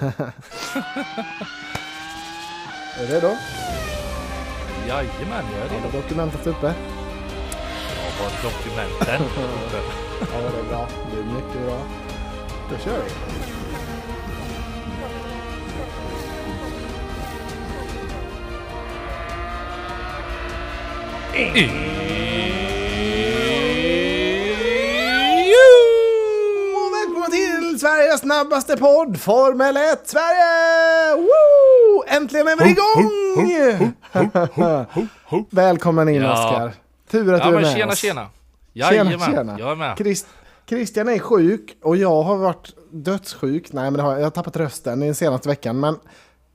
är du redo? Jajamän, jag är redo. Har dokumentet uppe? Jag har dokumenten uppe. Ja, det är bra. Det är mycket bra. Då kör vi. Och välkomna till Sveriges snabbaste podd, Formel 1 Sverige! Woo! Äntligen är vi igång! Välkommen in Ja. Oskar. Tur att Ja du är men med tjena oss. tjena. Tjena, Jajamän, tjena. jag är med. Christ, Christian är sjuk och jag har varit dödssjuk. Nej, men det har, jag jag har tappat rösten i den senaste veckan. Men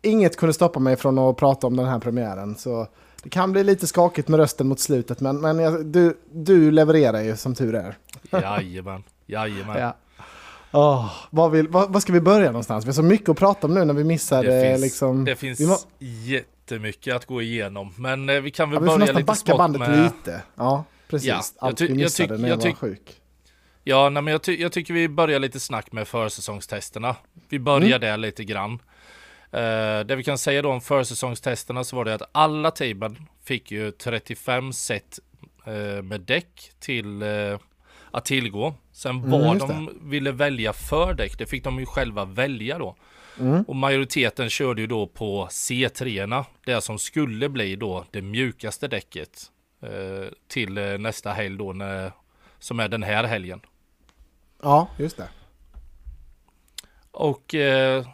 inget kunde stoppa mig från att prata om den här premiären. Så det kan bli lite skakigt med rösten mot slutet. Men, men jag, du, du levererar ju som tur är. Jajamän, jajamän. Ja. Åh, vad, vill, vad, vad ska vi börja någonstans? Vi har så mycket att prata om nu när vi missar Det eh, finns, liksom... det finns må, jättemycket att gå igenom. Men eh, vi kan väl ja, börja lite backa bandet med... lite. Ja, precis. Ja, jag Allt vi missade när jag var sjuk. Ja, nej, men jag, ty jag tycker vi börjar lite snack med försäsongstesterna. Vi börjar Mm. där lite grann. Uh, det vi kan säga då om försäsongstesterna så var det att alla teamen fick ju 35 set eh, med däck till eh, att tillgå. Sen Mm, vad just de ville välja för däck, det fick de ju själva välja då. Mm. Och majoriteten körde ju då på C3, det som skulle bli då det mjukaste däcket eh, till eh, nästa helg då, när, som är den här helgen. Ja, just det. Och eh,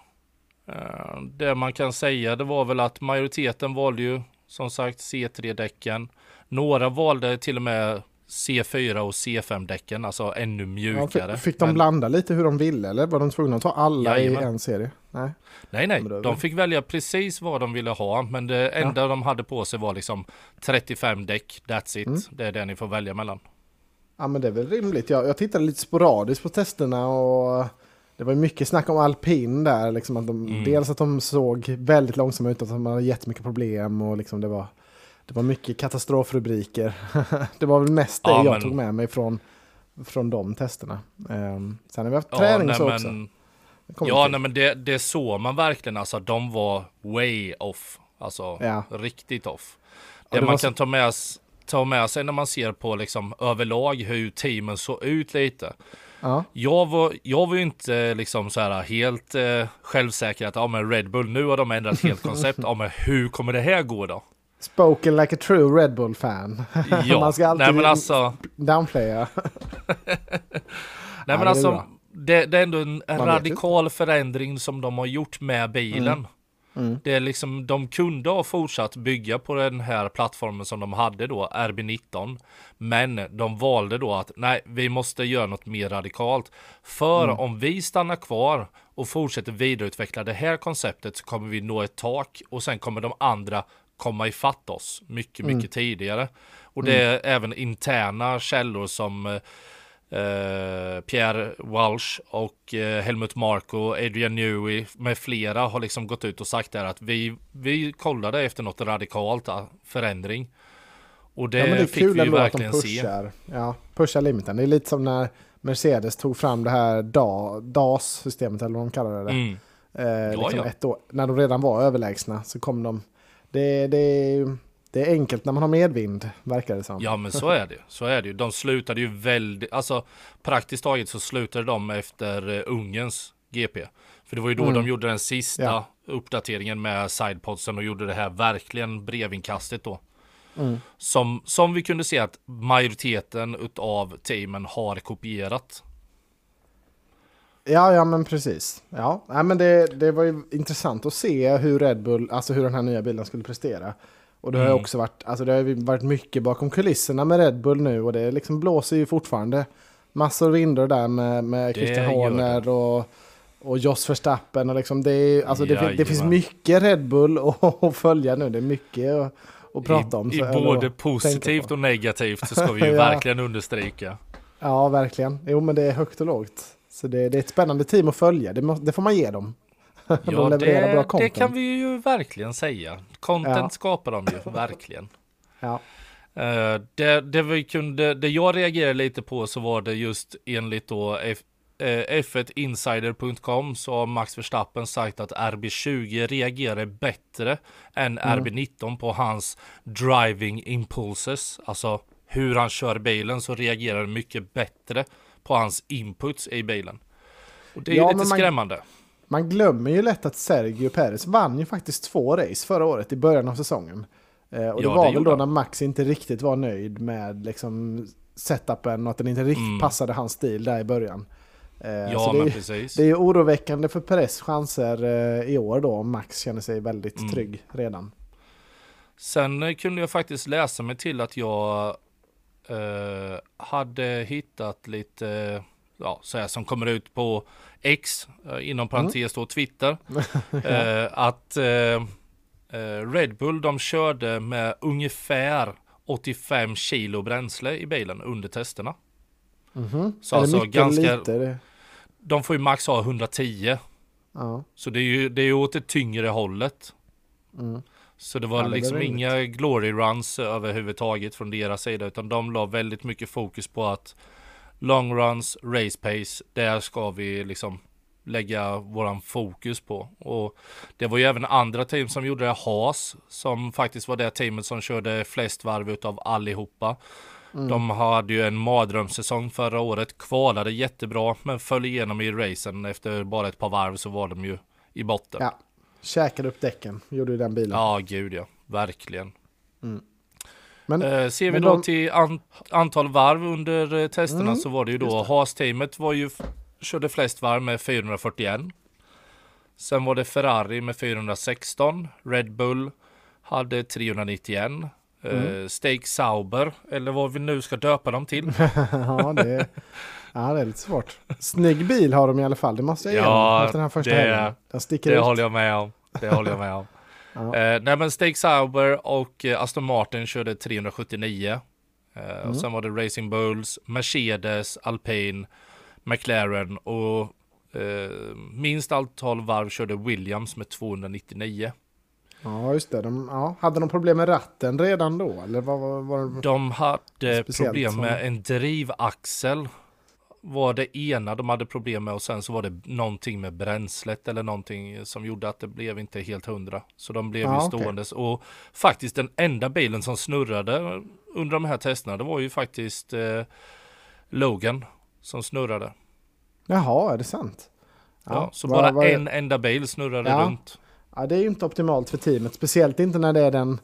eh, det man kan säga det var väl att majoriteten valde ju som sagt C3-däcken. Några valde till och med C4 och C5-däcken, alltså ännu Ja, mjukare. fick, fick de Men- blanda lite hur de ville eller var de tvungna att ta alla Jajamän. i en serie? Nej. Nej, nej, de fick välja precis vad de ville ha, men det enda de hade på sig var liksom 35 däck, that's it. Mm. Det är det ni får välja mellan. Ja men det är väl rimligt. Jag, jag tittade lite sporadiskt på testerna och det var mycket snack om alpin där. Liksom att de, Mm. Dels att de såg väldigt långsamma ut, att de hade jättemycket problem och liksom det var, det var mycket katastrofrubriker. det var väl mest det Ja, jag men- tog med mig från, från de testerna. Um, sen har vi haft Ja, träning nej, så också. men, vi ja nej, men det, det såg man verkligen, alltså de var way off. Alltså Ja. riktigt off. Det, det man var så- kan ta med, ta med sig när man ser på liksom överlag hur teamen såg ut lite. Ja. Jag var, jag var ju inte liksom så här helt eh, självsäker att ja men Red Bull, nu har de ändrat helt koncept. Ja men hur kommer det här gå då? Spoken like a true Red Bull-fan. Ja, Man ska alltid nej men alltså, downplaya. nej men alltså det, det är ändå en vet radikal förändring som de har gjort med bilen. Mm. Det är liksom, de kunde ha fortsatt bygga på den här plattformen som de hade då, RB19. Men de valde då att nej, vi måste göra något mer radikalt. För Mm. om vi stannar kvar och fortsätter vidareutveckla det här konceptet så kommer vi nå ett tak och sen kommer de andra komma ifatt oss mycket, Mm. mycket tidigare. Och det är även interna källor som eh, Pierre Walsh och eh, Helmut Marko, Adrian Newey med flera har liksom gått ut och sagt där att vi, vi kollade efter något radikalt eh, förändring. Och det, ja, det är fick vi ju att de verkligen se. pushar, ja, pushar limiten. Det är lite som när Mercedes tog fram det här DA, DAS-systemet eller vad de kallar det. Mm. Eh, liksom ja. Ett år, när de redan var överlägsna så kom de. Det, det, det är enkelt när man har medvind, verkar det som. Ja men så är det Så är det ju. De slutade ju väldigt, alltså praktiskt taget så slutade de efter uh, Ungerns GP. För det var ju då Mm. de gjorde den sista Ja. uppdateringen med sidepodsen och gjorde det här verkligen brevinkastet då. Mm. Som, som vi kunde se att majoriteten utav teamen har kopierat. Ja, ja men precis. Ja, nej, men det, det var ju intressant att se hur Red Bull, alltså hur den här nya bilen skulle prestera. Och det har ju Mm. också varit, alltså det har varit mycket bakom kulisserna med Red Bull nu och det liksom blåser ju fortfarande massor vindar där med, med Christian Horner och, och Jos Verstappen och liksom det, är, alltså det, fin- det finns mycket Red Bull att, följa nu. Det är mycket att, att prata om. I, i så- eller både positivt och negativt så ska vi ju Ja. verkligen understryka. Ja, verkligen. Jo, men det är högt och lågt. Så det, det är ett spännande team att följa. Det, må, det får man ge dem. Ja, de levererar bra det, content. det kan vi ju verkligen säga. Content Ja. skapar de ju, verkligen. Ja. Eh, det, det, vi kunde, det jag reagerade lite på så var det just enligt då F, eh, F1insider.com så har Max Verstappen sagt att RB20 reagerar bättre än Mm. RB19 på hans driving impulses. Alltså hur han kör bilen så reagerar mycket bättre på hans inputs i bilen. Och det är Ja, ju lite man- skrämmande. Man glömmer ju lätt att Sergio Perez vann ju faktiskt två race förra året i början av säsongen. Eh, och det Ja, var det väl då när Max inte riktigt var nöjd med liksom setupen och att den inte riktigt Mm. passade hans stil där i början. Eh, Ja, det, är, men ju- precis. det är ju oroväckande för Perez chanser eh, i år då om Max känner sig väldigt Mm. trygg redan. Sen kunde jag faktiskt läsa mig till att jag eh, hade hittat lite, ja, så här som kommer ut på X, eh, inom parentes då Twitter, eh, att eh, eh, Red Bull de körde med ungefär 85 kilo bränsle i bilen under testerna. Mhm. Så är alltså mycket ganska- lite? De får ju max ha 110, ja. så det är ju det är åt det tyngre hållet. Mm. Så det var Ja, det liksom rimligt. inga glory runs överhuvudtaget från deras sida utan de la väldigt mycket fokus på att long runs, race pace, där ska vi liksom lägga våran fokus på. Och det var ju även andra team som gjorde det, Haas, som faktiskt var det teamet som körde flest varv utav allihopa. Mm. De hade ju en mardrömssäsong förra året, kvalade jättebra men föll igenom i racen efter bara ett par varv så var de ju i botten. ja. Käkade upp däcken, gjorde ju den bilen. Ja, gud ja. Verkligen. Men Eh, ser vi då de- till an antal varv under eh, testerna Mm, så var det ju då. Haas-teamet var ju körde flest varv med 441. Sen var det Ferrari med 416. Red Bull hade 391. Mm. Eh, Steak Sauber, eller vad vi nu ska döpa dem till. ja, det, ja, det är lite svårt. Snygg bil har de i alla fall, det måste jag ge Ja, dem efter den här första det- helgen. Den sticker Det ut. håller jag med om. Det håller jag med om. Ja. Eh, nej men Steak Sauber och eh, Aston Martin körde 379. Eh, Mm. Och sen var det Racing Bulls, Mercedes, Alpine, McLaren och eh, minst antal varv körde Williams med 299. Ja, just det. De, ja. Hade de problem med ratten redan då? Eller vad var det? De hade problem som- med en drivaxel. Var det ena de hade problem med och sen så var det någonting med bränslet eller någonting som gjorde att det blev inte helt hundra. Så de blev Ja, ju ståendes och faktiskt den enda bilen som snurrade under de här testerna det var ju faktiskt eh, Logan som snurrade. Jaha, är det sant? Ja, så vad- bara vad- en enda bil snurrade Ja. runt. Ja, det är ju inte optimalt för teamet. Speciellt inte när det är den,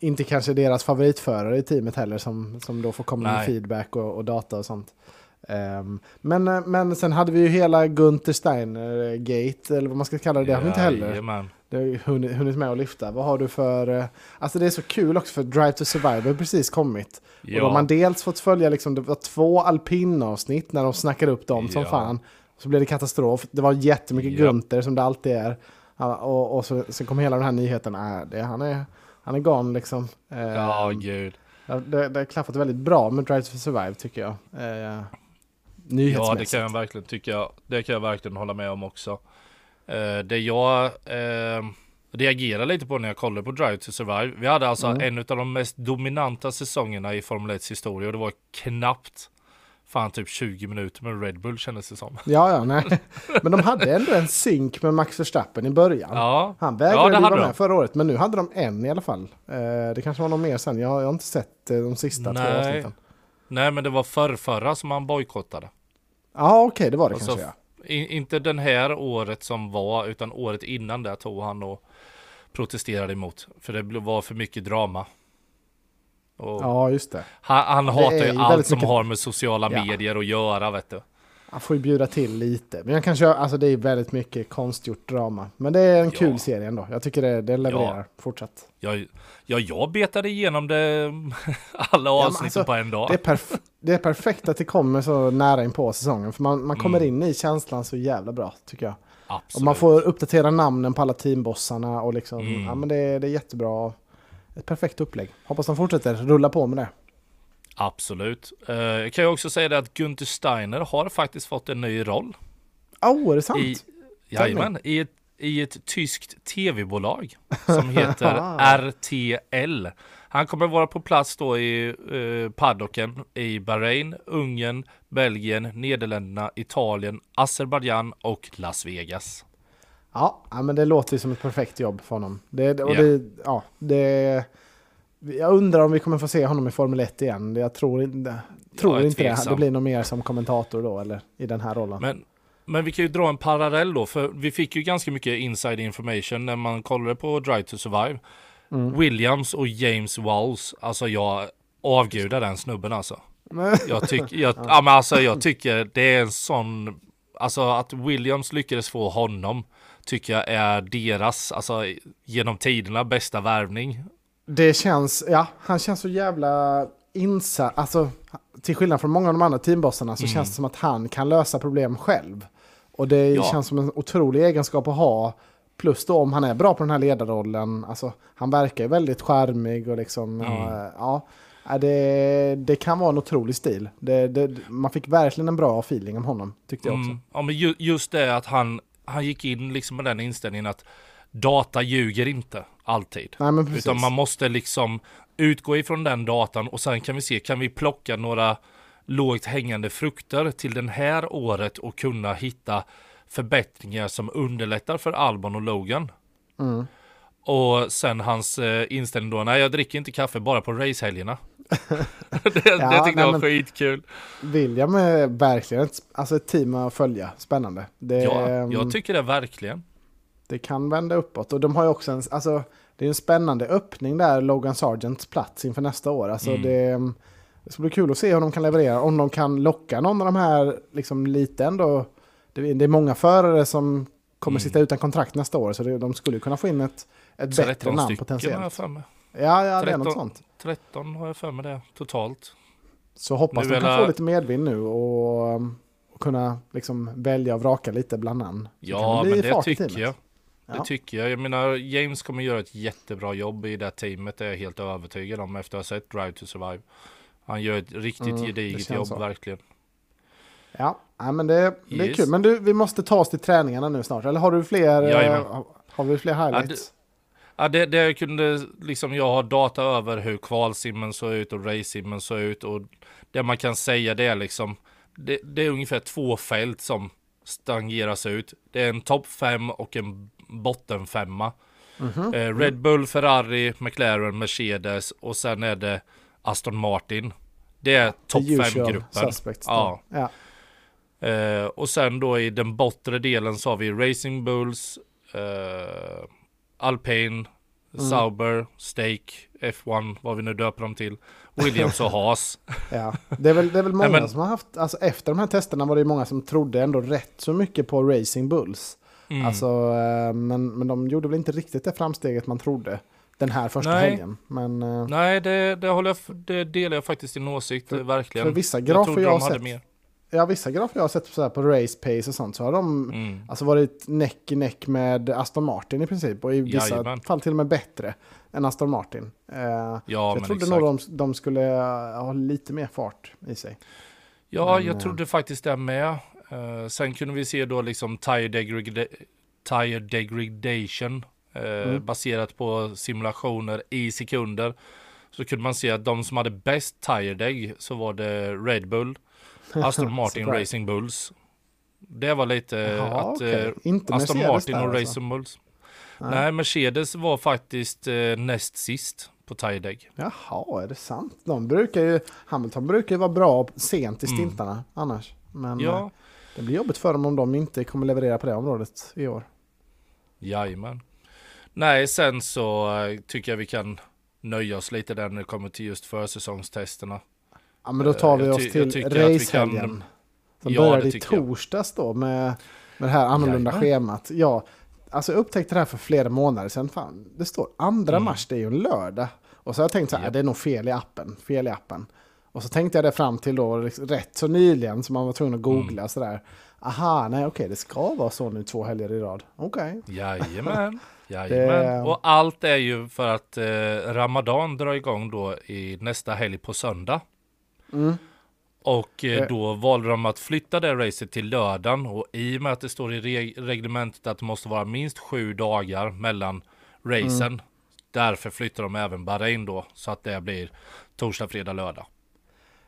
inte kanske deras favoritförare i teamet heller som, som då får komma med Nej. feedback och, och data och sånt. Ehm, men, eh, men sen hade vi ju hela Gunther Steiner-gate, eller vad man ska kalla det. Det har vi inte heller Jajamän. det har hunnit, hunnit med att lyfta. Vad har du för... eh, Alltså det är så kul också för Drive to Survive har precis kommit. Och då har Ja, man dels fått följa, liksom, det var två alpinavsnitt när de snackar upp dem som Ja. fan. Så blev det katastrof. Det var jättemycket Ja. Gunther som det alltid är. Ja, och, och så, så kom hela den här nyheten. Äh, det, han, är, han är gone liksom. Eh, ja gud. ja, det, det har klaffat väldigt bra med Drive to Survive tycker jag. Eh, Ja, nyhetsmässigt. det kan jag verkligen tycka. Det kan jag verkligen hålla med om också. Eh, det jag eh, reagerar lite på när jag kollar på Drive to Survive. Vi hade alltså Mm. en av de mest dominanta säsongerna i Formel 1 historia och det var knappt fan typ 20 minuter med Red Bull kändes det som. Ja, ja, nej. Men de hade ändå en synk med Max Verstappen i början. Ja, Han Ja, vägrade hade vara de. med förra året, men nu hade de en i alla fall. Eh, det kanske var någon mer sen, jag, har inte sett de sista två Nej. avsnitten. nej men det var förrförra som han bojkottade. Ja, okej, det var det Och så kanske ja. Inte den här året som var utan året innan det tog han och protesterade emot. För det blev- var för mycket drama. Och Ja, just det. Han, han hatar ju allt som mycket- har med sociala Ja. medier att göra vet du. Han får ju bjuda till lite. Men jag kan köra, alltså det är väldigt mycket konstgjort drama. Men det är en Ja. kul serie ändå. Jag tycker det, det levererar fortsatt. Jag, ja, jag betade igenom det alla avsnitt alltså, på en dag. Det är, perf- det är perfekt att det kommer så nära in på säsongen. För man, man kommer Mm. in i känslan så jävla bra, tycker jag. Absolut. Och man får uppdatera namnen på alla teambossarna och liksom, Mm. ja men det, det är jättebra. Ett perfekt upplägg. Hoppas de fortsätter rulla på med det. Absolut. Eh, jag kan ju också säga det att Günther Steiner har faktiskt fått en ny roll. Oh, är det sant? I, jajamän, i ett i ett tyskt tv-bolag som heter RTL. Han kommer vara på plats då i eh, paddocken i Bahrain, Ungern, Belgien, Nederländerna, Italien, Azerbajdzjan och Las Vegas. Ja, men det låter ju som ett perfekt jobb för honom. Det, och det, ja, det, jag undrar om vi kommer få se honom i Formel 1 igen. Jag tror, inte, tror inte det. Det blir nog mer som kommentator då, eller i den här rollen. Men, men vi kan ju dra en parallell då, för vi fick ju ganska mycket inside information när man kollade på Drive to Survive. Mm. Williams och James Walls, alltså jag avgudar den snubben alltså. jag, tyck, jag, ja. men alltså, jag tycker det är en sån, alltså att Williams lyckades få honom tycker jag är deras, alltså genom tiderna bästa värvning. Det känns, ja, han känns så jävla insatt, alltså till skillnad från många av de andra teambossarna så mm. känns det som att han kan lösa problem själv. Och det ja. känns som en otrolig egenskap att ha. Plus då om han är bra på den här ledarrollen, alltså han verkar ju väldigt charmig och liksom, mm. ja, ja det, det kan vara en otrolig stil. Det, det, man fick verkligen en bra feeling om honom, tyckte jag också. Mm. Ja, men ju, just det att han, han gick in liksom med den inställningen att data ljuger inte alltid. Nej, utan man måste liksom utgå ifrån den datan och sen kan vi se, kan vi plocka några lågt hängande frukter till den här året och kunna hitta förbättringar som underlättar för Albon och Logan. Mm. Och sen hans eh, inställning då, nej jag dricker inte kaffe bara på racehelgerna. det, ja, det tyckte jag var skitkul. William är verkligen ett, alltså ett team att följa, spännande. Det, ja, jag mm, tycker det verkligen. Det kan vända uppåt och de har ju också en, alltså det är en spännande öppning där, Logan Sargents plats inför nästa år. Alltså mm. det, det ska bli kul att se hur de kan leverera, om de kan locka någon av de här liksom lite ändå. Det, det är många förare som kommer mm. sitta utan kontrakt nästa år, så det, de skulle kunna få in ett, ett bättre namn potentiellt. Ja, ja 13, det är något sånt. 13 har jag för mig det totalt. Så hoppas nu de kan få lite medvind nu och, och kunna liksom välja och vraka lite bland namn. Ja, det men det tycker jag. Det tycker jag. Jag menar, James kommer göra ett jättebra jobb i det teamet. Det är jag helt övertygad om efter att ha sett Drive to Survive. Han gör ett riktigt mm, gediget jobb, så. verkligen. Ja, ja men det, det yes. är kul. Men du, vi måste ta oss till träningarna nu snart. Eller har du fler, uh, har vi fler highlights? Ja, det, det kunde liksom, jag har data över hur kvalsimmen såg ut och racesimmen såg ut och det man kan säga det är liksom, det, det är ungefär två fält som stangeras ut. Det är en topp fem och en bottenfemma. Mm -hmm. Red Bull, Ferrari, McLaren, Mercedes och sen är det Aston Martin. Det är topp fem gruppen Ja. ja. Eh, och sen då i den bortre delen så har vi Racing Bulls, eh, Alpine, mm. Sauber, Stake, F1, vad vi nu döper dem till. Williams och Haas. ja, det är väl, det är väl många Nej, men... som har haft, alltså efter de här testerna var det många som trodde ändå rätt så mycket på Racing Bulls. Mm. Alltså, eh, men, men de gjorde väl inte riktigt det framsteget man trodde den här första Nej. helgen. Men, eh, Nej, det, det, håller jag, det delar jag faktiskt din åsikt, för, verkligen. För vissa grafer jag, jag har sett, mer. Ja, vissa grafer jag har sett så här på race pace och sånt så har de mm. alltså varit näck i näck med Aston Martin i princip och i vissa Jajamän. fall till och med bättre än Aston Martin. Uh, ja, jag trodde exakt. nog de, de skulle ha lite mer fart i sig. Ja, men, jag trodde faktiskt det med. Uh, sen kunde vi se då liksom tire, degrada tire degradation uh, mm. baserat på simulationer i sekunder. Så kunde man se att de som hade bäst tire deg så var det Red Bull, Aston Martin Racing Bulls. Det var lite Jaha, att okay. Aston Martin och alltså. Racing Bulls. Nej. Nej, Mercedes var faktiskt eh, näst sist på Tideg. Jaha, är det sant? De brukar ju, Hamilton brukar ju vara bra sent i mm. stintarna mm. annars. Men ja. Eh, det blir jobbigt för dem om de inte kommer leverera på det området i år. Jajamän. Nej, sen så eh, tycker jag vi kan nöja oss lite där när det kommer till just försäsongstesterna. Ja, men då tar vi oss till racehelgen. Som ja, började i torsdags då med, med det här annorlunda Jajamän. schemat. Ja, alltså jag upptäckte det här för flera månader sedan. Fan, det står andra mm. mars, det är ju en lördag. Och så har jag tänkt så här, yep. det är nog fel i appen. Fel i appen. Och så tänkte jag det fram till då liksom, rätt så nyligen så man var tvungen att googla mm. sådär. Aha, nej okej, det ska vara så nu två helger i rad. Okej. Okay. Jajamän. Jajamän. Det... Och allt är ju för att eh, Ramadan drar igång då i nästa helg på söndag. Mm. Och eh, Eh. då valde de att flytta det racet till lördagen och i och med att det står i reg- reglementet att det måste vara minst sju dagar mellan racen. Mm. Därför flyttar de även Bahrain då så att det blir torsdag, fredag, lördag.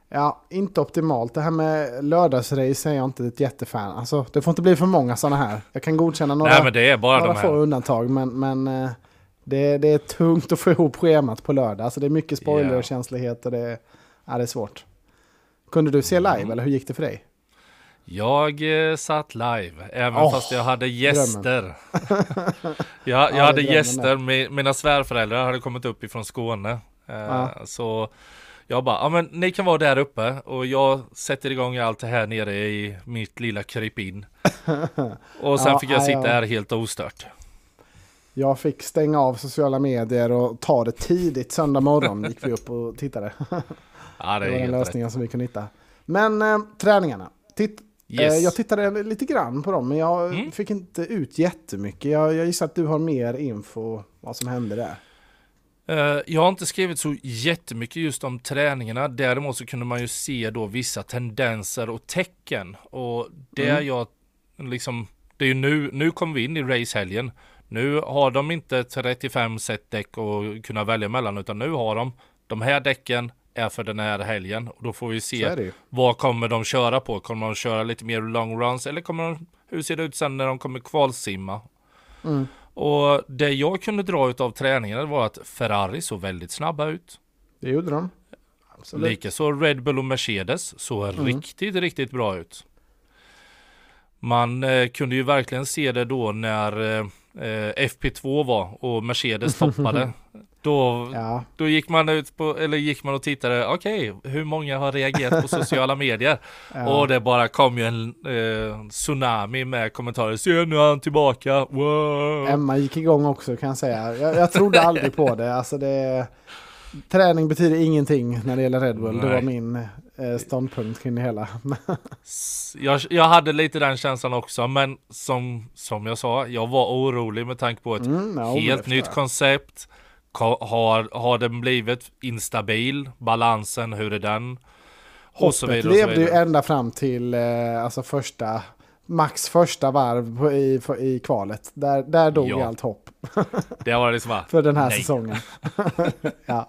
Ja, inte optimalt. Det här med lördagsrace är jag inte ett jättefan. Alltså, det får inte bli för många sådana här. Jag kan godkänna några, Nej men det är bara några de få undantag, men, men eh, det, det är tungt att få ihop schemat på lördag. Alltså, det är mycket spoiler Ja. och känslighet och det, ja, det är svårt. Kunde du se Mm. live, eller hur gick det för dig? Jag eh, satt live, även Åh, fast jag hade gäster. jag jag hade drömmen gäster, Mi- mina svärföräldrar hade kommit upp ifrån Skåne. Eh, Ja. Så jag bara, ja men ni kan vara där uppe och jag sätter igång allt det här nere i mitt lilla krypin. Och sen Ja, fick jag ja, sitta här helt ostört. Jag fick stänga av sociala medier och ta det tidigt. Söndag morgon gick vi upp och tittade. Ja det Det var den helt rätt. lösningen som vi kunde hitta. Men eh, träningarna. Titt, Yes. eh, jag tittade lite grann på dem, men jag Mm. fick inte ut jättemycket. Jag, jag gissar att du har mer info vad som hände där. Eh, Jag har inte skrivit så jättemycket just om träningarna. Däremot så kunde man ju se då vissa tendenser och tecken. Och det Mm. jag liksom, det är ju nu, nu kommer vi in i racehelgen. Nu har de inte 35 set däck att kunna välja mellan, utan nu har de de här däcken är för den här helgen. Och då får vi se vad kommer de köra på. Kommer de köra lite mer long runs eller kommer de, hur ser det ut sen när de kommer kvalsimma? Mm. Och det jag kunde dra ut av träningarna var att Ferrari såg väldigt snabba ut. Det gjorde de. Absolut. Likaså Red Bull och Mercedes såg Mm. riktigt, riktigt bra ut. Man eh, kunde ju verkligen se det då när eh, eh, FP2 var och Mercedes toppade. Då, Ja, då gick man ut på, eller gick man och tittade, okej, hur många har reagerat på sociala medier? ja. Och det bara kom ju en eh, tsunami med kommentarer, se nu är han tillbaka, wow! Emma gick igång också kan jag säga. Jag, jag trodde aldrig på det. Alltså det. Träning betyder ingenting när det gäller Red Bull. Det Nej. var min eh, ståndpunkt kring det hela. Jag, jag hade lite den känslan också, men som, som jag sa, jag var orolig med tanke på ett Mm, ja, det helt nytt koncept. Har, har den blivit instabil? Balansen, hur är den? Och så Hoppet vidare. Levde ju ända fram till eh, alltså första, max första varv i, i kvalet. Där, där dog Ja. allt hopp Det var liksom bara, för den här Nej. säsongen. ja.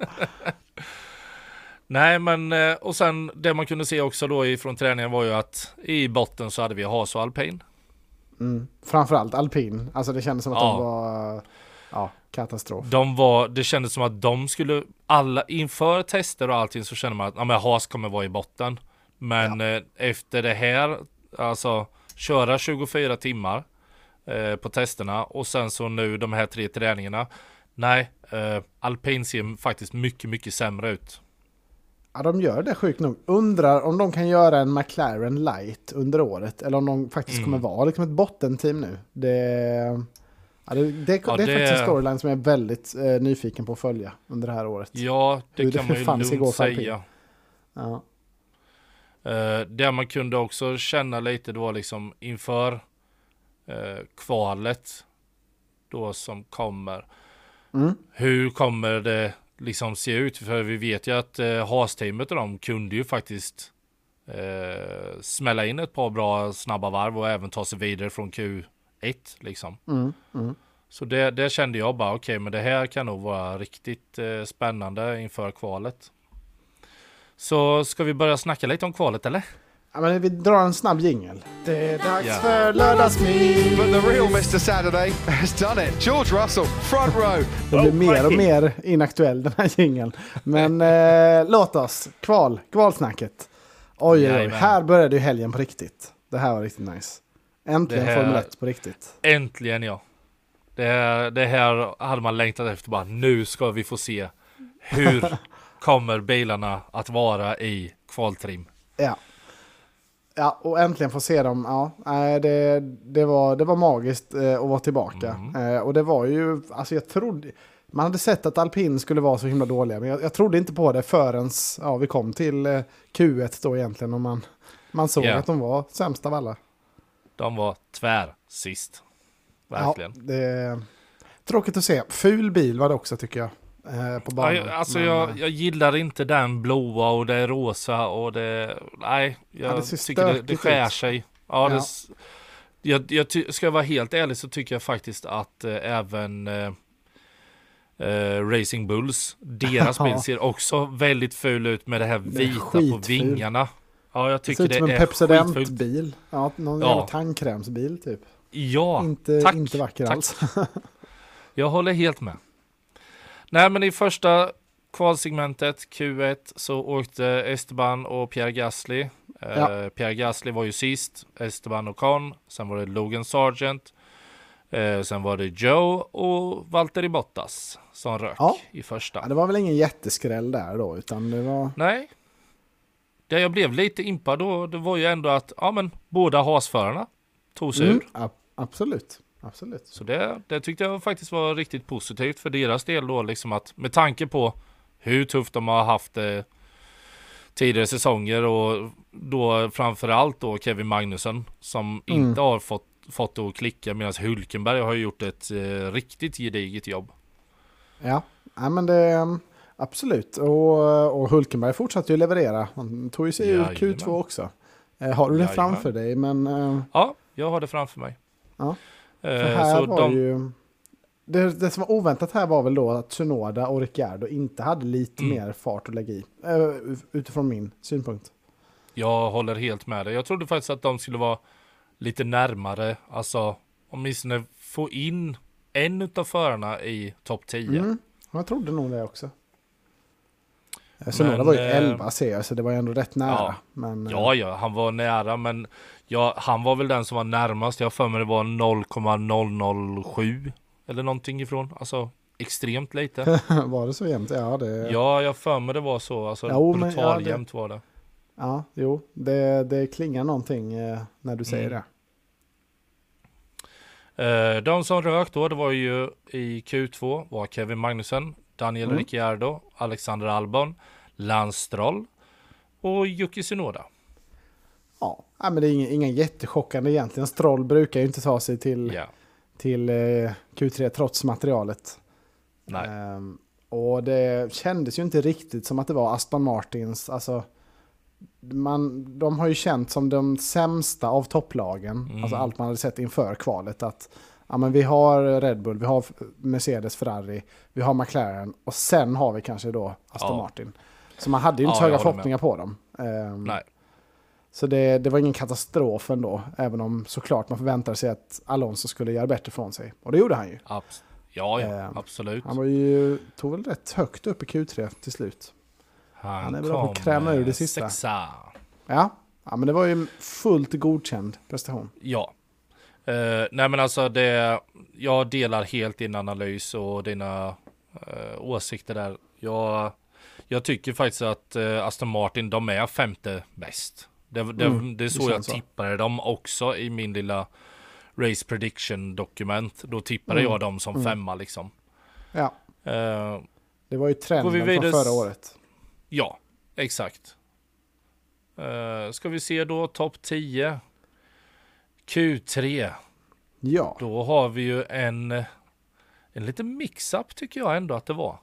Nej, men eh, och sen det man kunde se också då ifrån träningen var ju att i botten så hade vi Haas och Alpin. mm. Framförallt alpin. Alltså det kändes som att Ja. de var ja, katastrof. De var, det kändes som att de skulle, alla inför tester och allting så kände man att ja, men Haas kommer vara i botten. Men eh, efter det här, alltså köra 24 timmar eh, på testerna och sen så nu de här tre träningarna. Nej, eh, Alpin ser faktiskt mycket, mycket sämre ut. Ja, de gör det sjukt nog. Undrar om de kan göra en McLaren light under året. Eller om de faktiskt Mm. kommer vara liksom ett bottenteam nu. Det, ja, det, det, Ja, det är det- faktiskt en storyline som jag är väldigt eh, nyfiken på att följa under det här året. Ja, det Hur kan det man ju lugnt säga. Ja. Uh, det man kunde också känna lite då liksom inför eh, kvalet då som kommer. Mm. Hur kommer det liksom se ut? För vi vet ju att uh, Haas-teamet och de kunde ju faktiskt eh, smälla in ett par bra snabba varv och även ta sig vidare från Q1 liksom. Mm. Mm. Så det, det kände jag bara, okej, men det här kan nog vara riktigt eh, spännande inför kvalet. Så ska vi börja snacka lite om kvalet eller? Ja, men vi drar en snabb jingel. Det är dags Ja. för lördagsmys! But the real Mr. Saturday has done it. George Russell, front row. Den blir mer och mer inaktuell den här jingeln. Men eh, låt oss, kval, kvalsnacket. Oj, oj, oj, här började ju helgen på riktigt. Det här var riktigt nice. Äntligen här- Formel 1 på riktigt. Äntligen ja. Det här, det här hade man längtat efter bara. Nu ska vi få se hur kommer bilarna att vara i kvaltrim. Ja. Ja, och äntligen få se dem. Ja, det, det, var, det var magiskt eh, att vara tillbaka. Mm. Och det var ju, alltså jag trodde, man hade sett att alpin skulle vara så himla dåliga, men jag, jag trodde inte på det förrän ja, vi kom till eh, Q1 då egentligen. Och man, man såg Ja. att de var sämst av alla. De var tvär sist. Verkligen. Ja, det är tråkigt att se. Ful bil var det också tycker jag. eh, på Ja, banan. jag, alltså Men, jag, jag gillar inte den blåa och det är rosa och det... Nej, jag det ser tycker det, det skär ut. sig. Ja, Det, Ja. jag, jag ty, ska jag vara helt ärlig så tycker jag faktiskt att eh, även eh, eh, Racing Bulls, deras Ja. bil ser också väldigt ful ut med det här Det är vita på vingarna. Ja, jag det ser tycker ut det, som en. Pepsodent-bil. Ja, någon Ja. tandkrämsbil typ. Ja, inte, tack, inte vacker tack. alls. Jag håller helt med. Nej, men i första kvalsegmentet Q1 så åkte Esteban och Pierre Gasly. Eh, Ja. Pierre Gasly var ju sist, Esteban och Con. Sen var det Logan Sargent. Eh, sen var det Joe och Valtteri Bottas som rök Ja. i första. Ja, det var väl ingen jätteskräll där då, utan det var... Nej. Det jag blev lite impad då, det var ju ändå att ja, men båda hasförarna tog sig Mm, ur. absolut. Absolut. Så det, det tyckte jag faktiskt var riktigt positivt för deras del då, liksom att med tanke på hur tufft de har haft det tidigare säsonger och då framförallt då Kevin Magnusson som Mm. inte har fått, fått det att klicka medan Hulkenberg har gjort ett eh, riktigt gediget jobb. Ja, ja men det... Absolut. Och, och Hulkenberg fortsatte ju leverera. Han tog ju sig ur Jajamän. Q2 också. Eh, har du det Jajamän. framför dig? Men eh, Ja, jag har det framför mig. Ja. Eh, för här var de, ju... Det, det som var oväntat här var väl då att Tsunoda och Ricciardo inte hade lite Mm. mer fart att lägga i. utifrån min synpunkt. Jag håller helt med dig. Jag trodde faktiskt att de skulle vara lite närmare, alltså åtminstone få in en utav förarna i topp 10. Mm, jag trodde nog det också. Eh, Tsunoda Men, var ju eh, 11 ser jag, så det var ju ändå rätt nära. Ja. Men, eh, Ja, ja, han var nära, men ja, han var väl den som var närmast. Jag för mig det var 0,007 eller någonting ifrån. Alltså extremt lite. var det så jämnt? Ja, det... ja, jag för mig det var så. Alltså Jo, men ja, det- jämnt var det. Ja, jo, det, det klingar någonting eh, när du säger Mm. det. Eh, de som rök då, det var ju i Q2 var Kevin Magnussen, Daniel Mm. Ricciardo, Alexander Albon, Lance Stroll och Yuki Tsunoda. Ja, men det är inga, inga jättechockande egentligen. Stroll brukar ju inte ta sig till, Ja, till eh, Q3 trots materialet. nej. Ehm, och det kändes ju inte riktigt som att det var Aston Martins. Alltså, man, de har ju känt som de sämsta av topplagen. Mm. Alltså allt man hade sett inför kvalet. Att ja, men vi har Red Bull, vi har Mercedes, Ferrari, vi har McLaren och sen har vi kanske då Aston Ja. Martin. Så man hade ju inte Ja, så höga håller med. förhoppningar på dem. Ehm, nej. Så det, det var ingen katastrof ändå, även om såklart man förväntade sig att Alonso skulle göra bättre från sig. Och det gjorde han ju. Abs- ja, ja, Eh, absolut. Han var ju, tog väl rätt högt upp i Q3 till slut. han är bra på att kräma ur det sista. Sexa. Ja, ja men det var ju en fullt godkänd prestation. Ja. Eh, nej men alltså det, jag delar helt din analys och dina eh, åsikter där. Jag, jag tycker faktiskt att eh, Aston Martin, de är femte bäst. Det, det, Mm, det är det så jag känns så. tippade dem också i min lilla race prediction dokument. Då tippade Mm, jag dem som mm. femma liksom. Ja, det var ju Går vi trenden från förra året. ja, exakt. Eh, ska vi se då topp 10. Q3. Ja, Då har vi ju en, en liten mix-up tycker jag ändå att det var.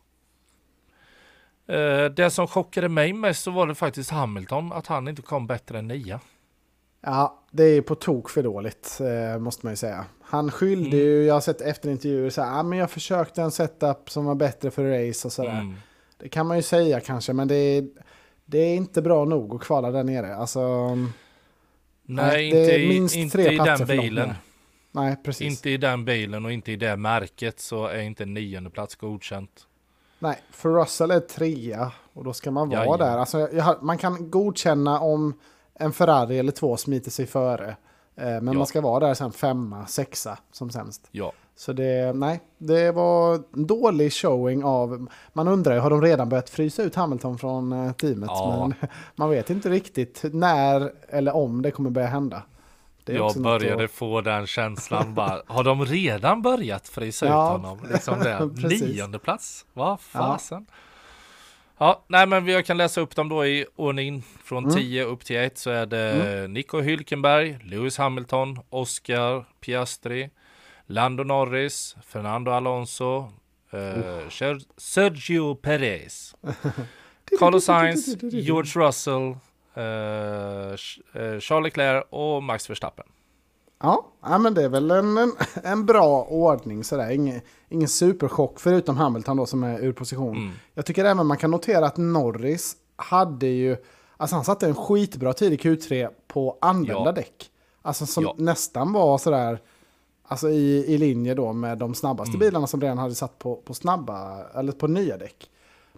Eh, det som chockade mig mest så var det faktiskt Hamilton, att han inte kom bättre än nia. ja det är på tok för dåligt, eh, måste man ju säga. Han skyllde Mm. ju, jag har sett efter intervjuer, så här, ah, men jag försökte en setup som var bättre för race och sådär. Mm. Det kan man ju säga kanske, men det är, det är inte bra nog att kvala där nere. Alltså, Nej, det inte, är minst inte tre i den bilen. nej, precis. Inte i den bilen och inte i det märket så är inte nionde plats godkänt. Nej, för Russell är trea och då ska man vara Jajamän. där. Alltså, jag, man kan godkänna om en Ferrari eller två smiter sig före. Eh, men Ja. man ska vara där sen femma, sexa som sämst. Ja, Så det, nej, det var en dålig showing av... Man undrar ju, har de redan börjat frysa ut Hamilton från eh, teamet? Ja. Men man vet inte riktigt när eller om det kommer börja hända. Jag började att- få den känslan bara. Har de redan börjat frysa Ja, ut honom? Liksom det. Nionde plats? Vad fasen? Ja. nej men jag kan läsa upp dem då i ordning från Mm. 10 upp till 1 så är det Nico Hülkenberg, Lewis Hamilton, Oscar Piastri, Lando Norris, Fernando Alonso, Uh, Sergio Perez. Carlos Sainz, George Russell, uh, Charles Leclerc och Max Verstappen. Ja, ja men det är väl en, en, en bra ordning sådär. Ingen, ingen superchock förutom Hamilton då som är ur position. Mm. Jag tycker även man kan notera att Norris hade ju, alltså han satte en skitbra tid i Q3 på använda ja. däck. Alltså som ja. nästan var sådär, alltså i, i linje då med de snabbaste mm. bilarna som redan hade satt på, på snabba, eller på nya däck.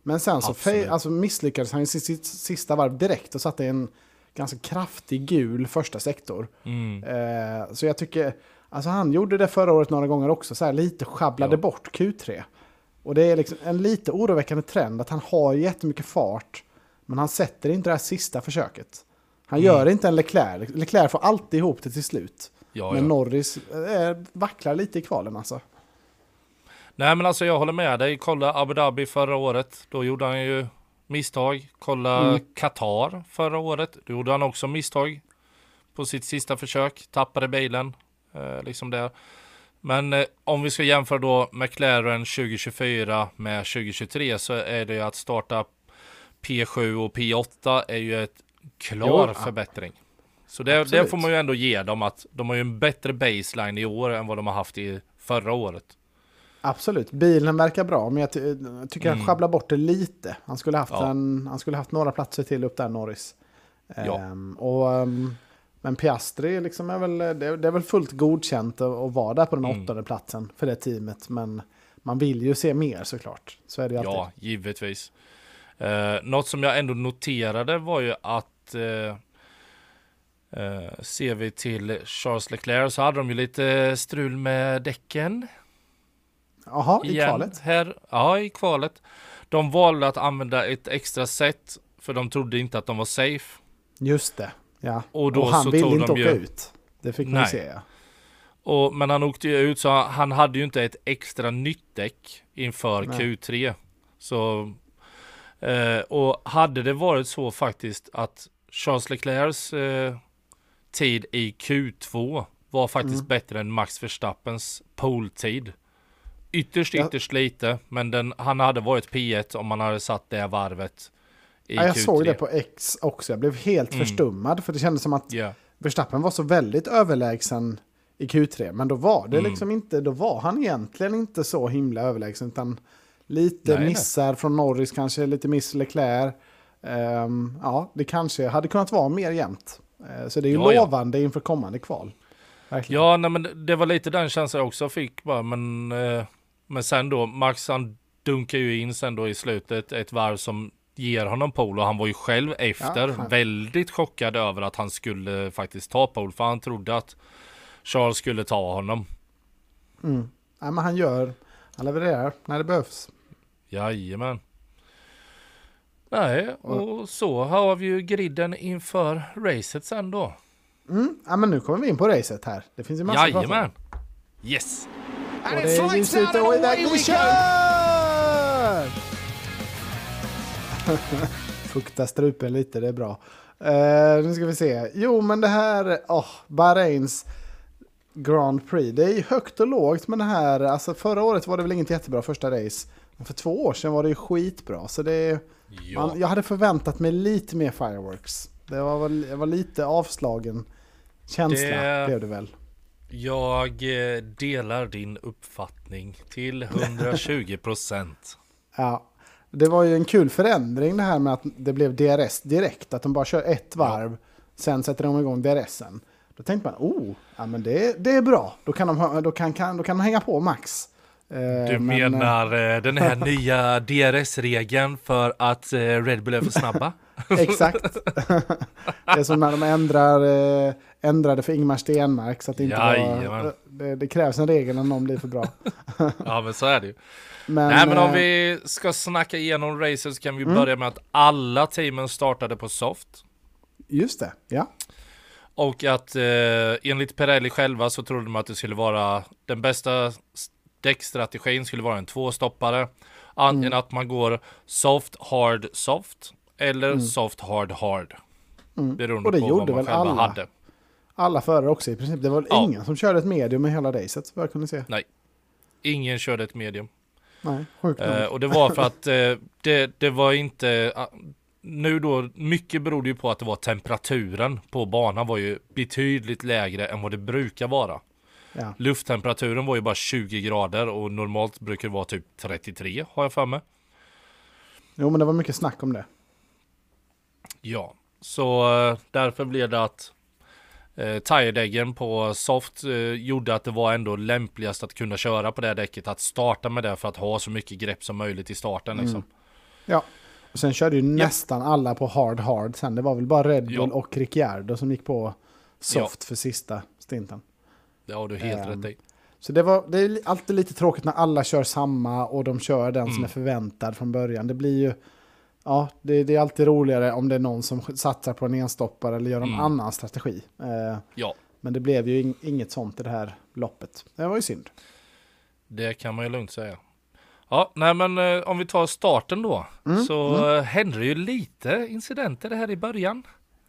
Men sen så fej, alltså misslyckades han i sitt sista varv direkt och satte en ganska kraftig gul första sektor. Mm. Eh, så jag tycker, alltså han gjorde det förra året några gånger också, så här lite sjabblade ja. bort Q3. Och det är liksom en lite oroväckande trend att han har jättemycket fart, men han sätter inte det här sista försöket. Han mm. gör inte en Leclerc. Leclerc får alltid ihop det till slut. Ja, men ja. Norris eh, vacklar lite i kvalen alltså. Nej men alltså jag håller med dig. Kolla Abu Dhabi förra året. Då gjorde han ju misstag. Kolla mm. Qatar förra året. Då gjorde han också misstag. På sitt sista försök. Tappade bilen. Eh, liksom där. Men eh, om vi ska jämföra då McLaren 2024 med 2023 så är det ju att starta P7 och P8 är ju ett klar jo, förbättring. Så det, det, får man ju ändå ge dem att de har ju en bättre baseline i år än vad de har haft i förra året. Absolut, bilen verkar bra, men jag, ty tycker mm. han sjabblar bort det lite. Han skulle haft, ja. en, han skulle haft några platser till upp där, Norris. Ja. Um, och, um, men Piastri liksom är väl, det, det, är väl fullt godkänt att, att vara där på den mm. åttonde platsen för det teamet. Men man vill ju se mer såklart. Så är det ju alltid. Ja, givetvis. Uh, något som jag ändå noterade var ju att uh, uh, ser vi till Charles Leclerc så hade de ju lite strul med däcken. Jaha, i kvalet? Här, ja, i kvalet. De valde att använda ett extra set för de trodde inte att de var safe. Just det, ja. Och, då och han ville inte åka ju... ut. Det fick man se, ja. Och, men han åkte ju ut så han hade ju inte ett extra nytt däck inför Nej. Q3. Så, eh, och hade det varit så faktiskt att Charles Leclercs eh, tid i Q2 var faktiskt mm. bättre än Max Verstappens poltid. Ytterst, ytterst ja. lite, men den, han hade varit P1 om man hade satt det varvet i ja, Jag Q3. såg det på X också, jag blev helt mm. förstummad för det kändes som att yeah. Verstappen var så väldigt överlägsen i Q3, men då var det mm. liksom inte, då var han egentligen inte så himla överlägsen, utan lite nej, missar nej. från Norris, kanske lite miss Leclerc. Um, ja, det kanske hade kunnat vara mer jämnt. Uh, så det är ju ja, lovande ja. inför kommande kval. Verkligen. Ja, nej, men det var lite den känslan jag också fick bara, men uh men sen då, Max han dunkar ju in sen då i slutet ett varv som ger honom pole och han var ju själv efter ja, väldigt chockad över att han skulle faktiskt ta pole för han trodde att Charles skulle ta honom. Mm. Ja, men han gör, han levererar när det behövs. Jajamän. Nej, och så har vi ju griden inför racet sen då. Mm. Ja, men nu kommer vi in på racet här. Det finns ju massa Jajamän. Yes. Och det visst ut och iväg vi kör! Fukta strupen lite, det är bra. Uh, nu ska vi se. Jo, men det här, oh, Bahrains Grand Prix. Det är högt och lågt med det här. Alltså förra året var det väl inget jättebra första race. Men för två år sedan var det ju skitbra. Så det, ja. man, jag hade förväntat mig lite mer fireworks. Det var, väl, det var lite avslagen känsla det... blev det väl. Jag eh, delar din uppfattning till 120 procent. ja, det var ju en kul förändring det här med att det blev DRS direkt. Att de bara kör ett varv, ja. sen sätter de igång DRSen. Då tänkte man, oh, ja, men det, det är bra. Då kan, de, då, kan, kan, då kan de hänga på max. Eh, du men, menar eh, den här nya DRS-regeln för att Red Bull är för snabba? Exakt. det är som när de ändrar, eh, ändrade för Ingmar Stenmark. Så att det, inte var, det, det, krävs en regel när någon blir för bra. ja, men så är det ju. Men, Nej, men om eh, vi ska snacka igenom racet så kan vi mm. börja med att alla teamen startade på soft. Just det, ja. Och att eh, enligt Pirelli själva så trodde de att det skulle vara den bästa däckstrategin skulle vara en tvåstoppare. Antingen mm. att man går soft, hard, soft eller mm. soft hard hard. Mm. Beroende och det på gjorde vad man väl alla, hade. Alla förare också i princip. Det var ja. ingen som körde ett medium i hela racet vad jag kunde se. Nej, ingen körde ett medium. Nej, sjukt. Eh, och det var för att eh, det, det var inte... ah, nu då, mycket berodde ju på att det var temperaturen på banan var ju betydligt lägre än vad det brukar vara. Ja. Lufttemperaturen var ju bara 20 grader och normalt brukar det vara typ 33 har jag för mig. Jo, men det var mycket snack om det. Ja, så eh, därför blev det att eh, tiredäggen på soft eh, gjorde att det var ändå lämpligast att kunna köra på det här däcket. Att starta med det för att ha så mycket grepp som möjligt i starten liksom. Ja. Och sen körde ju nästan alla på hard hard sen. Det var väl bara Red Bull Ja. och Ricciardo som gick på soft för sista stinten. Det har du helt Ehm, rätt i. Så det, var, det är alltid lite tråkigt när alla kör samma och de kör den Mm. som är förväntad från början. Det blir ju... Ja, det, det är alltid roligare om det är någon som satsar på en enstoppare eller gör en Mm. annan strategi. Eh, Ja, men det blev ju ing- inget sånt i det här loppet. Det var ju synd. det kan man ju lugnt säga. Ja, nej men eh, om vi tar starten då. Mm, Så eh, hände ju lite incidenter här i början.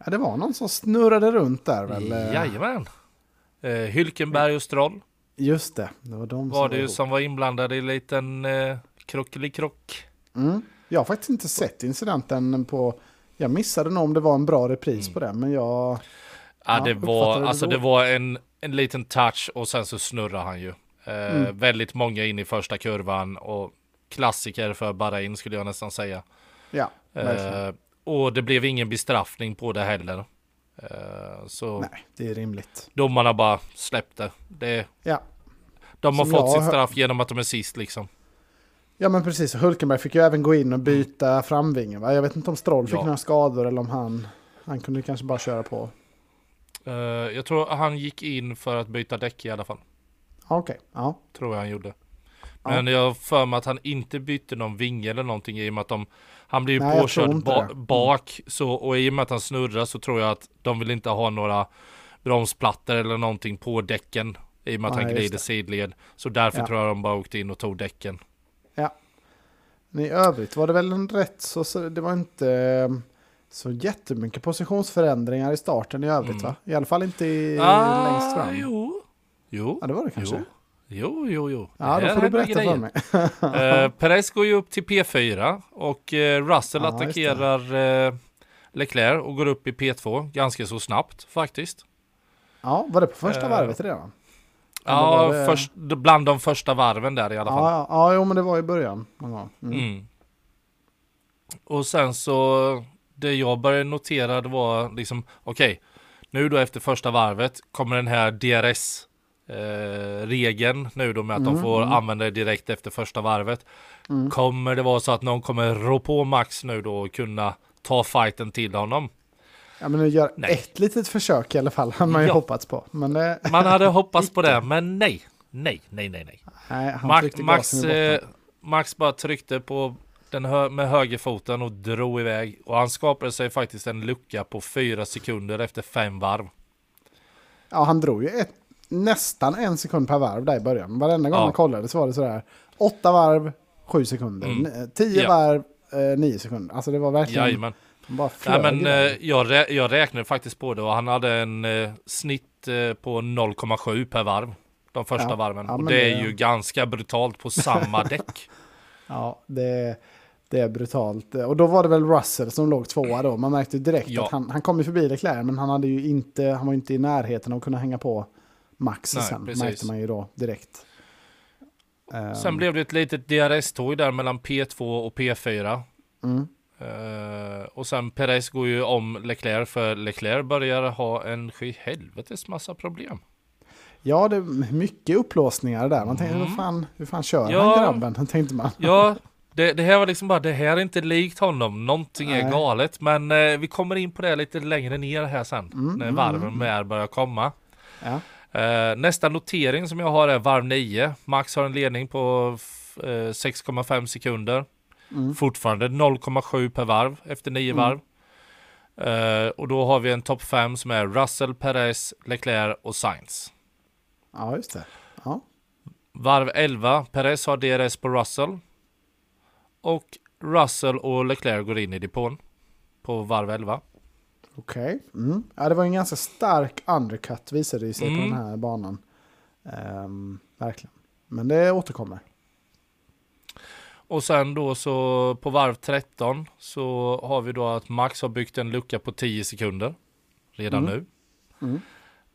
Ja, det var någon som snurrade runt där väl? eh, Jajamän. Eh, Hylkenberg och Stroll Just det, det var de var som det ju ihop. som var inblandade i en liten eh, krockelikrock. Mm. Jag har faktiskt inte sett incidenten på... Jag missade nog om det var en bra repris Mm. på det, men jag... Ja, Ja, det uppfattade var, det alltså då. det var en, en liten touch och sen så snurrar han ju. Eh, Mm. Väldigt många in i första kurvan och klassiker för Bahrain skulle jag nästan säga. Ja. Eh, och det blev ingen bestraffning på det heller. Eh, så Nej, det är rimligt. domarna bara släppte. Det, Ja. de har Som fått sitt straff genom att de är sist liksom. Ja men precis, Hulkenberg fick ju även gå in och byta framvingen va? Jag vet inte om Stroll fick Ja. några skador eller om han... Han kunde kanske bara köra på. Eh, jag tror han gick in för att byta däck i alla fall. Ja, Okej, ja. Tror jag han gjorde. Ja. Men jag har för mig att han inte bytte någon vinge eller någonting i och med att de Han blir ju Nej, påkörd ba. Mm. bak så, och i och med att han snurrar så tror jag att de vill inte ha några bromsplattor eller någonting på däcken i och med att Nej, han glider sidled. Så därför Ja. tror jag de bara åkte in och tog däcken. Men i övrigt var det väl en rätt så, så det var inte eh, så jättemycket positionsförändringar i starten i övrigt Mm. va? I alla fall inte i, Ah, längst fram. Jo. Jo. Ja det var det kanske. Jo. Jo, jo, jo. Ja då får du berätta för grejer. mig. Eh, Perez går ju upp till P4 och eh, Russell Ja, attackerar eh, Leclerc och går upp i P2 ganska så snabbt faktiskt. Ja, var det på första Eh, varvet redan? Eller Ja, det- först, bland de första varven där i alla fall. Ja, ja, jo men det var i början. Mm. Mm. Och sen så, det jag började notera det var liksom, okej, nu då efter första varvet kommer den här DRS eh, regeln nu då med att de Mm, får mm. använda det direkt efter första varvet. Mm. Kommer det vara så att någon kommer rå på Max nu då och kunna ta fighten till honom? Ja men gör Nej. ett litet försök i alla fall, hade man ju Ja. hoppats på. Men det, Man hade hoppats på det, men nej. Nej, nej, nej, nej. nej, Max, Max, eh. Max bara tryckte på den hö med högerfoten och drog iväg. Och han skapade sig faktiskt en lucka på fyra sekunder efter fem varv. Ja, han drog ju ett, nästan en sekund per varv där i början. Varenda gång Ja. man kollade så var det sådär. Åtta varv, sju sekunder. Mm. Tio Ja. varv, eh, nio sekunder. Alltså det var verkligen... Jajamän. bara Nej, men eh, jag, rä jag räknade faktiskt på det och han hade en eh, snitt eh, på 0,7 per varv. De första Ja. varven. Ja, och det det- är ju ganska brutalt på samma däck. Ja, det, det är brutalt. Och då var det väl Russell som låg tvåa då. Man märkte direkt Ja. att han, han kom ju förbi Leclerc, men han, hade ju inte, han var ju inte i närheten av att kunna hänga på Max Nej, sen. precis. Märkte man ju då direkt. Ehm, Sen blev det ett litet DRS-tåg där mellan P2 och P4. mm. Eh, och sen Perez går ju om Leclerc för Leclerc börjar ha en skyhelvetes massa problem. Ja, det är mycket upplåsningar där. Man tänkte, Mm. hur, fan, hur fan kör Ja. han grabben? Tänkte man. Ja, det, det här var liksom bara, det här är inte likt honom. Någonting är Nej. galet. Men eh, vi kommer in på det lite längre ner här sen. Mm, när mm, varven mm. börjar komma. Ja. Eh, nästa notering som jag har är varv 9. Max har en ledning på f- eh, 6,5 sekunder. Mm. Fortfarande 0,7 per varv efter 9 Mm. varv. Eh, och då har vi en topp 5 som är Russell, Perez, Leclerc och Sainz. ja, just det. Ja. Varv 11, Perez har DRS på Russell. Och Russell och Leclerc går in i depån. På varv 11. Okej. Mm. Ja, det var en ganska stark undercut visade det sig på Mm. den här banan. Ehm, verkligen. Men det återkommer. och sen då så på varv 13 så har vi då att Max har byggt en lucka på 10 sekunder redan Mm. nu. Mm.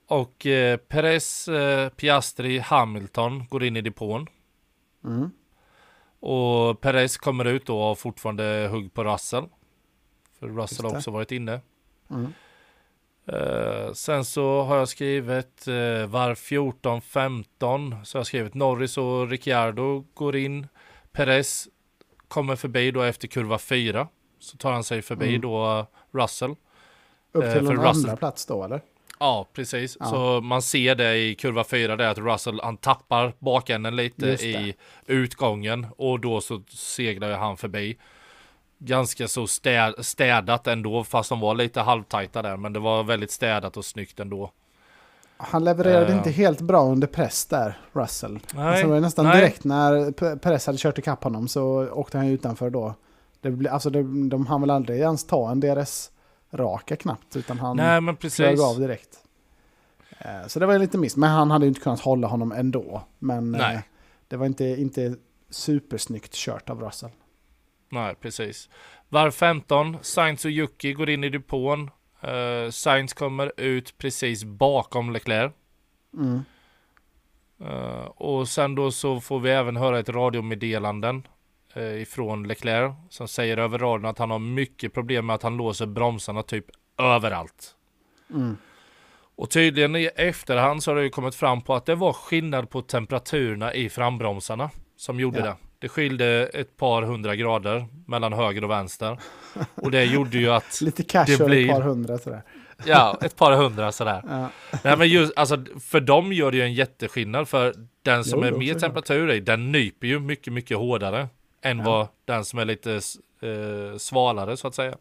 Och eh, Perez, eh, Piastri, Hamilton går in i depån. Mm. Och Perez kommer ut då och har fortfarande hugg på Russell. För Russell har också varit inne. Mm. Eh, sen så har jag skrivit uh, varv 14-15. Så har jag skrivit Norris och Ricciardo går in. Perez kommer förbi då efter kurva 4. Så tar han sig förbi Mm. då eh, Russell. Upp Eh, till för en Russell- andra plats då eller? Ja, precis. Ja. Så man ser det i kurva 4, det är att Russell han tappar bakänden lite i utgången och då så seglar han förbi. Ganska så städ, städat ändå, fast de var lite halvtajta där, men det var väldigt städat och snyggt ändå. Han levererade Eh. inte helt bra under press där, Russell. Nej, alltså, det var nästan nej. direkt när P- Perez hade kört ikapp honom så åkte han utanför då. Det blir, alltså det, de hann väl aldrig ens ta en DRS-raka knappt, utan han Nej, men flög av direkt. Eh, Så det var lite miss, men han hade ju inte kunnat hålla honom ändå. Men Nej. det var inte, inte supersnyggt kört av Russell. Nej, precis. Varv 15, Sainz och Yuki går in i depån. Uh, Sainz kommer ut precis bakom Leclerc. Mm. Eh, och sen då så får vi även höra ett radiomeddelanden uh, ifrån Leclerc som säger över radion att han har mycket problem med att han låser bromsarna typ överallt. Mm. Och tydligen i efterhand så har det ju kommit fram på att det var skillnad på temperaturerna i frambromsarna som gjorde Ja. det. Det skilde ett par hundra grader mellan höger och vänster. Och det gjorde ju att, Lite casual, blir- ett par hundra sådär. ja, ett par hundra sådär. Ja. Nej men just, alltså för dem gör det ju en jätteskillnad för den som Jo, är mer temperatur i, den nyper ju mycket, mycket hårdare än Ja. vad den som är lite eh, svalare så att säga.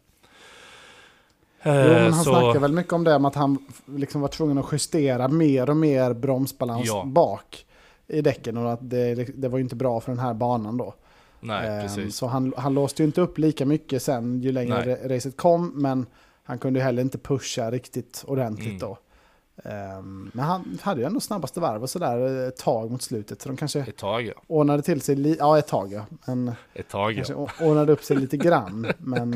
Jo, men Eh, han så, snackar väl mycket om det, om att han liksom var tvungen att justera mer och mer bromsbalans Ja. bak i däcken och att det, det var ju inte bra för den här banan då. nej, Ehm, precis. Så han, han låste ju inte upp lika mycket sen ju längre Nej. ra- racet kom, men han kunde ju heller inte pusha riktigt ordentligt Mm. då. Ehm, men han hade ju ändå snabbaste varv och sådär ett tag mot slutet, så de kanske Ett tag ja. ordnade till sig, li- ja ett tag ja, men Ett tag kanske ja. ordnade upp sig lite grann. Men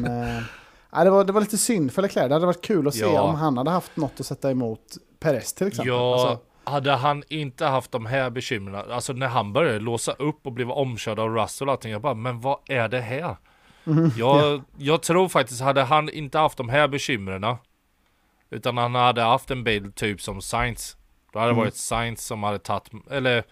nej, det, var, det var lite synd för Leclerc, det hade varit kul att se Ja. om han hade haft något att sätta emot Perez till exempel. Ja, Alltså, hade han inte haft de här bekymren, alltså när han började låsa upp och blev omkörd av Russell och allting, jag bara, men vad är det här? Mhm, Jag, jag tror faktiskt, hade han inte haft de här bekymren utan han hade haft en bil typ som Sainz, då hade det Mm. varit Sainz som hade tagit, eller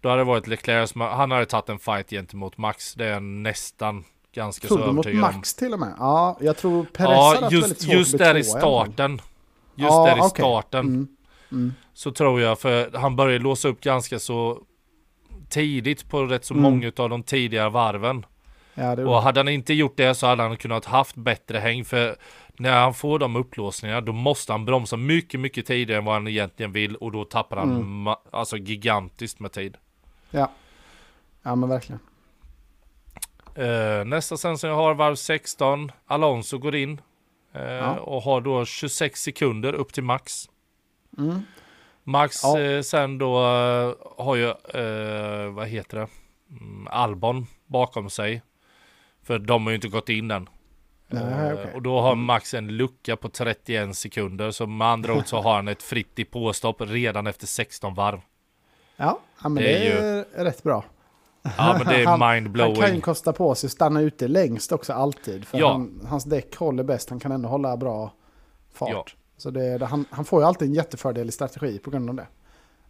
då hade det varit Leclerc som, han hade tagit en fight gentemot Max, det är nästan ganska så Tror mot övertygad om. Max till och med? Ja, jag tror Perez hade Ja, haft väldigt just, svårt just där i starten. Just Ja, där i okej. starten. Mm. Mm. Så tror jag, för han började låsa upp ganska så tidigt på rätt så Mm. många av de tidigare varven. Ja, Och hade han inte gjort det så hade han kunnat haft bättre häng. För när han får de upplåsningarna då måste han bromsa mycket, mycket tidigare än vad han egentligen vill. Och då tappar han Mm. alltså gigantiskt med tid. Ja. ja, men verkligen. Eh, nästa sen som jag har varv 16. Alonso går in. eh, Ja. Och har då 26 sekunder upp till max. Mm. Max Ja. eh, sen då eh, har ju, eh, vad heter det, mm, Albon bakom sig. För de har ju inte gått in än. Nej, Eh, okej. Och då har. Max en lucka på 31 sekunder. Så med andra ord så har han ett fritt i påstopp redan efter 16 varv. Ja, men Det det är är, rätt bra. Ja men det är Han- Han mindblowing. kan ju kosta på sig att stanna ute längst också alltid. För Ja. han, hans däck håller bäst, han kan ändå hålla bra fart. Ja. Så det, han, han får ju alltid en jättefördel i strategi på grund av det.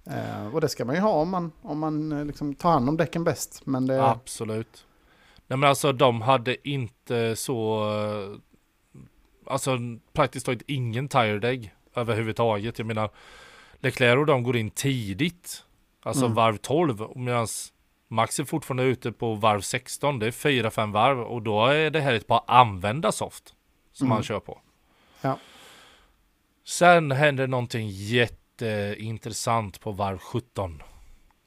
Eh, och det ska man ju ha om man, om man eh, liksom tar hand om däcken bäst. Men det, Absolut. Nej men alltså de hade inte så, eh, alltså praktiskt taget ingen tired egg överhuvudtaget. Jag menar, Leclerc och de går in tidigt. Alltså Mm. varv 12. Medan Max är fortfarande ute på varv 16. Det är 4-5 varv och då är det här ett par använda soft. Som Mm. han kör på. Ja. Sen händer någonting jätteintressant på varv 17.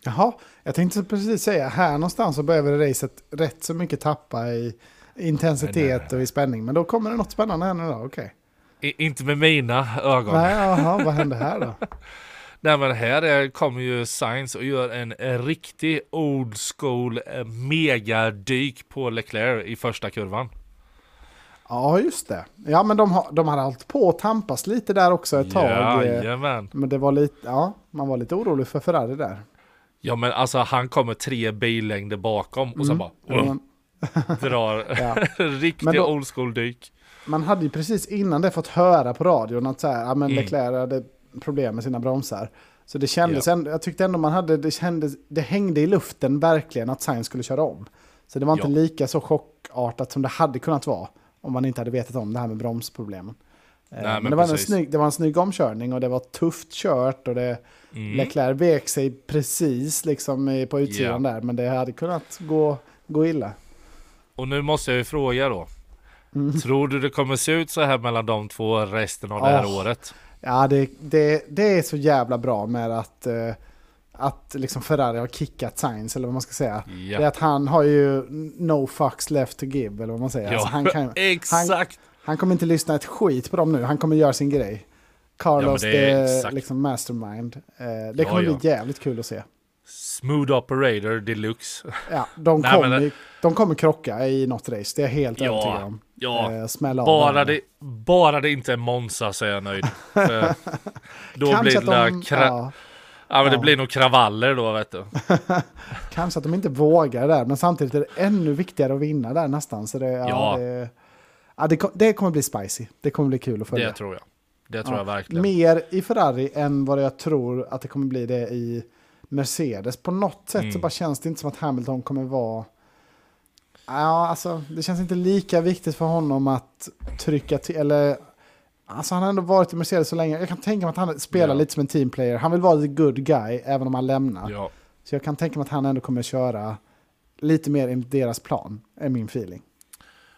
Jaha, jag tänkte precis säga, här någonstans så börjar väl racet rätt så mycket tappa i intensitet Nej, nej, nej. och i spänning. Men då kommer det något spännande här nu då, okej. I, inte med mina ögon. Nej, jaha, vad hände här då? Nej men här är, kommer ju Sainz och gör en, en riktig old school eh, megadyk på Leclerc i första kurvan. Ja, just det. Ja, men de, har, de hade hållit på att tampas lite där också ett tag. Jajamän. Men det var lite, ja, man var lite orolig för Ferrari där. Ja men alltså han kommer tre billängder bakom och sen bara men drar riktig old school dyk. Man hade ju precis innan det fått höra på radion att så här, ja, men Mm. Leclerc hade problem med sina bromsar. Så det kändes ändå, jag tyckte ändå man hade, det kändes, det hängde i luften verkligen att Sainz skulle köra om. Så det var inte Ja. lika så chockartat som det hade kunnat vara om man inte hade vetat om det här med bromsproblemen. Eh, men men det var, snygg, det var en snygg omkörning och det var tufft kört och det, Mm. Leclerc vek sig precis liksom på utsidan där, men det hade kunnat gå, gå illa. Och nu måste jag ju fråga då. Mm. Tror du det kommer se ut så här mellan de två resten av det här året? Ja, det, det, det är så jävla bra med att, eh, att liksom Ferrari har kickat Sainz, eller vad man ska säga. Ja. Det är att han har ju no fucks left to give, eller vad man säger. Ja, Alltså, han, kan, exakt! han kommer inte lyssna ett skit på dem nu, han kommer göra sin grej. Carlos, Ja, det är är exakt. liksom mastermind. Eh, det kommer ja. bli jävligt kul att se. Smooth operator deluxe. Ja, de, Nej, kommer, men- de kommer krocka i något race, det är jag helt Ja, övertygad om. Ja, Eh, bara det, bara det inte är Monza så är jag nöjd. Då Kanske blir det, de, kra- ja, men det blir nog kravaller då vet du. kanske att de inte vågar där, men samtidigt är det ännu viktigare att vinna där nästan. Så det, ja, Ja. det, ja, det, det kommer bli spicy. Det kommer bli kul att följa. Det tror jag. Det tror Ja. jag verkligen. Mer i Ferrari än vad jag tror att det kommer bli det i Mercedes. På något sätt så Mm. bara känns det inte som att Hamilton kommer vara... Ja, alltså det känns inte lika viktigt för honom att trycka till, eller... Alltså han har ändå varit i Mercedes så länge. Jag kan tänka mig att han spelar Ja. lite som en teamplayer. Han vill vara the good guy även om han lämnar. Ja. Så jag kan tänka mig att han ändå kommer köra lite mer enligt deras plan, är min feeling.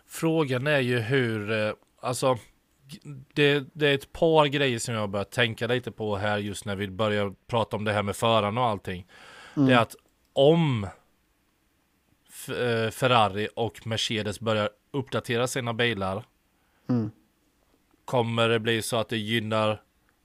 Frågan är ju hur, eh, alltså det, det är ett par grejer som jag börjat tänka lite på här just när vi börjar prata om det här med förarna och allting. Det är att om eh, Ferrari och Mercedes börjar uppdatera sina bilar Mm. Kommer det bli så att det gynnar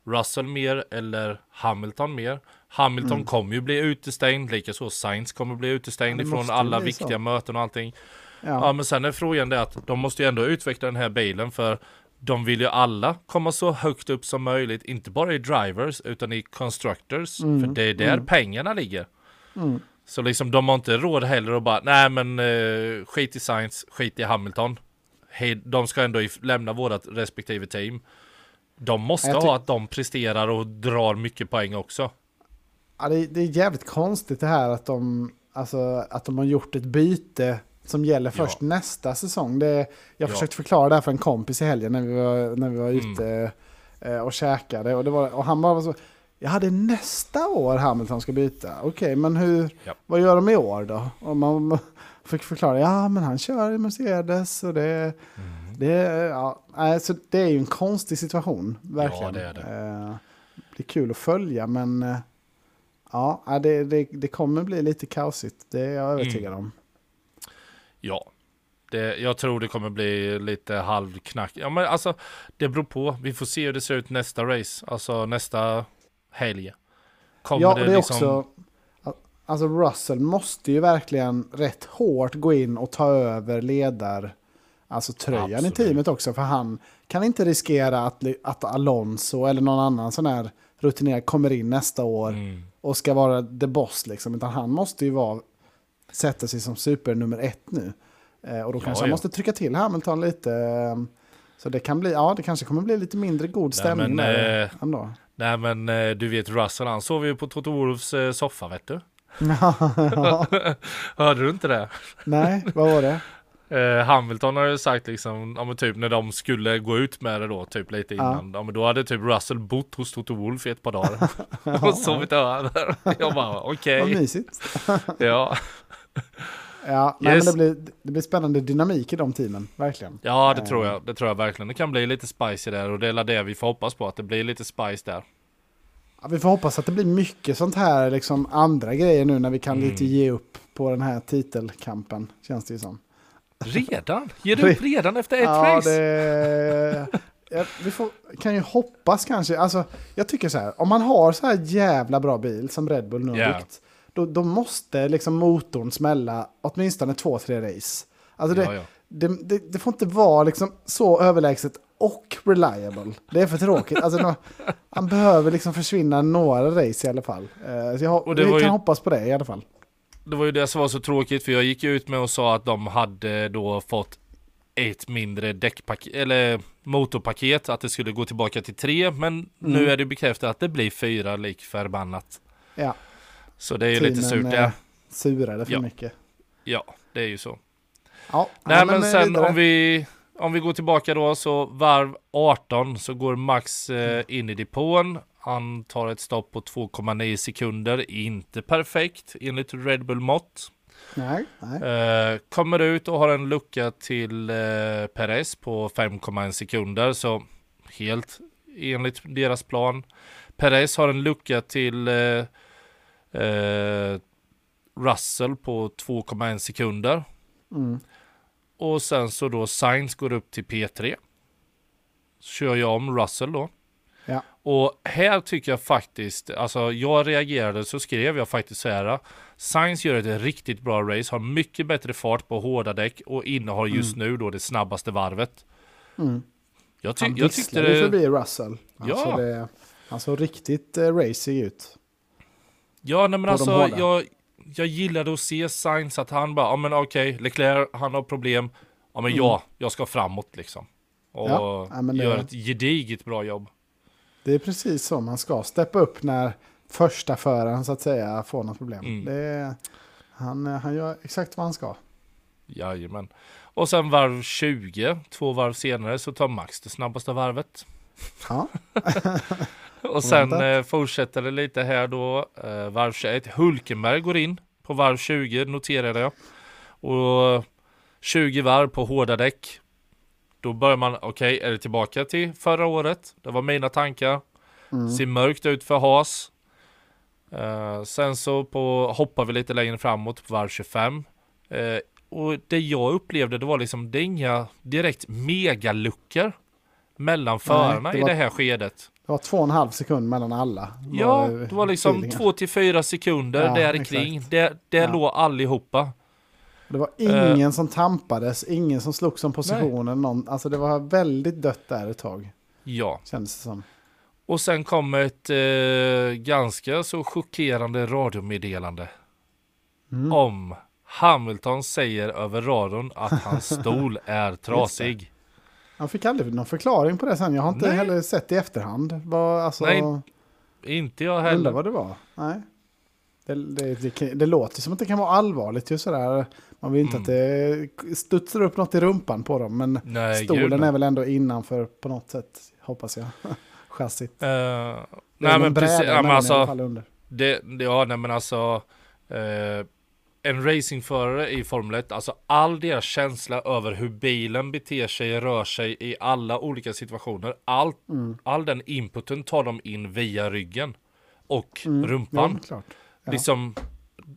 Russell mer eller Hamilton mer. Hamilton kommer ju bli utestängd, likaså Sainz kommer bli utestängd Ja, ifrån alla viktiga så. möten och allting. Ja. Ja, men sen är frågan det att de måste ju ändå utveckla den här bilen för de vill ju alla komma så högt upp som möjligt, inte bara i drivers utan i constructors, för det är där pengarna ligger. Mm. Så liksom de har inte råd heller att bara, nej men eh, skit i Science, skit i Hamilton. Hej, de ska ändå lämna vårat respektive team. De måste ha att de presterar och drar mycket poäng också. ja det, det är jävligt konstigt det här att de, alltså, att de har gjort ett byte som gäller först nästa säsong. Det, jag Ja. försökte förklara det här för en kompis i helgen när vi var, när vi var Mm. ute eh, och käkade. Och, det var, och han bara var så, ja det är nästa år Hamilton ska byta. Okej, men hur, Ja. vad gör de i år då? Och man fick förklara, ja men han kör i Mercedes och det, Mm. det, ja, nej, så det är ju en konstig situation, verkligen. det är det. Eh, det är kul att följa, men eh, ja, det, det, det kommer bli lite kaosigt. Det är jag övertygad om. Ja, det, jag tror det kommer bli lite halvknack. Ja, men alltså, det beror på. Vi får se hur det ser ut nästa race, alltså nästa helg. Kommer ja, det, det liksom... också... Alltså Russell måste ju verkligen rätt hårt gå in och ta över ledar... Alltså tröjan i Absolut. teamet också, för han kan inte riskera att, att Alonso eller någon annan sån här rutinerad kommer in nästa år Mm. och ska vara the boss liksom. Utan han måste ju vara, sätta sig som super nummer ett nu. Eh, och då Ja, kanske han ja. måste trycka till Hamilton lite. eh, Så det kan bli, ja det kanske kommer bli lite mindre god stämning men, där eh, ändå. Nej men eh, du vet Russell, han sov ju på Toto Wolffs soffa vet du. Hörde du inte det? Nej, vad var det? Eh, Hamilton har ju sagt liksom, ja men typ när de skulle gå ut med det då, typ lite Ja. innan. Ja, men då hade typ Russell bott hos Toto Wolff i ett par dagar. och sovit över. Jag bara, okej. Vad mysigt. Ja. Ja, nej, Yes. men det blir, det blir spännande dynamik i de teamen, verkligen. ja, det Eh. tror jag. Det tror jag verkligen. Det kan bli lite spicy där och det är det vi får hoppas på, att det blir lite spice där. Ja, vi får hoppas att det blir mycket sånt här, liksom andra grejer nu när vi kan Mm. lite ge upp på den här titelkampen, känns det ju som. Redan? Ger du upp redan efter ett ja, race? det... ja, vi får, kan ju hoppas kanske. Alltså, jag tycker så här, om man har så här jävla bra bil som Red Bull nu har Ja. byggt, då, då måste liksom motorn smälla åtminstone två, tre race. Alltså det, Ja, ja. Det, det, det får inte vara liksom så överlägset och reliable. Det är för tråkigt. Alltså, nå- han behöver liksom försvinna några race i alla fall. Så jag, Och det vi kan ju- hoppas på det i alla fall. Det var ju det som var så tråkigt för jag gick ut med och sa att de hade då fått ett mindre däckpaket eller motorpaket att det skulle gå tillbaka till tre men nu Mm. är det bekräftat att det blir fyra lik förbannat. Ja, Så det är ju lite Teamen, surt eh, det. surade för Ja. mycket. Ja, det är ju så. Ja, Nej men eh, sen vidare. om vi om vi går tillbaka då så varv 18 så går Max eh, in i depån. Han tar ett stopp på 2,9 sekunder. Inte perfekt enligt Red Bull mått. Nej, nej. Eh, kommer ut och har en lucka till eh, Perez på 5,1 sekunder. Så helt enligt deras plan. Perez har en lucka till eh, eh, Russell på 2,1 sekunder. Mm. Och sen så då Sainz går upp till P3. Så kör jag om Russell då. Ja. Och här tycker jag faktiskt, alltså jag reagerade så skrev jag faktiskt så här. Sainz gör ett riktigt bra race, har mycket bättre fart på hårda däck och innehar just nu då det snabbaste varvet. Mm. Jag, ty- Han jag tyckte det... förbi Russell. Alltså Ja. det, han såg riktigt eh, racing ut. Ja, nej men på alltså jag, jag gillade att se Sainz att han bara, ja men okej, Leclerc, han har problem. Ja men ja, jag ska framåt liksom. Och Mm. Ja, ja, men det- gör ett gediget bra jobb. Det är precis så man ska steppa upp när första föraren så att säga får något problem. Mm. Det han, han gör exakt vad han ska. Jajamän. Och sen varv 20, två varv senare, så tar Max det snabbaste varvet. Ja, Och sen eh, fortsätter det lite här då. Eh, varv 21, Hulkenberg går in på varv 20, noterade jag. Och 20 varv på hårda däck. Då börjar man, okej, är det tillbaka till förra året? Det var mina tankar. mm. Ser mörkt ut för Haas. Eh, sen så på, hoppar vi lite längre framåt på varv 25. Eh, och det jag upplevde det var liksom, det är inga direkt megaluckor mellan förarna det i var- det här skedet. det var två och en halv sekund mellan alla. Ja, var, det var liksom feelingen. två till fyra sekunder Ja, där kring. Det, det Ja. låg allihopa. Det var Eh. ingen som tampades, ingen som slogs om positionen. Någon, alltså det var väldigt dött där ett tag, Ja, kändes det som. och sen kom ett eh, ganska så chockerande radiomeddelande Mm. om Hamilton säger över radion att hans stol är trasig. Jag fick aldrig någon förklaring på det sen. Jag har inte Nej. heller sett i efterhand. Vad, alltså, Nej, Inte jag undrar heller. vad det var. Nej. Det, det, det, det låter som att det kan vara allvarligt. Just sådär. Man vill inte att det studsar upp något i rumpan på dem. Men Mm. Nej, gud, stolen nej. är väl ändå innanför på något sätt, hoppas jag. Chassit. Är nej men precis, ja, men alltså, det, ja nej men alltså eh, En racingförare i Formel 1, alltså all deras känsla över hur bilen beter sig, rör sig i alla olika situationer All, Mm. all den inputen tar de in via ryggen Och Mm. rumpan Ja. Ja. Liksom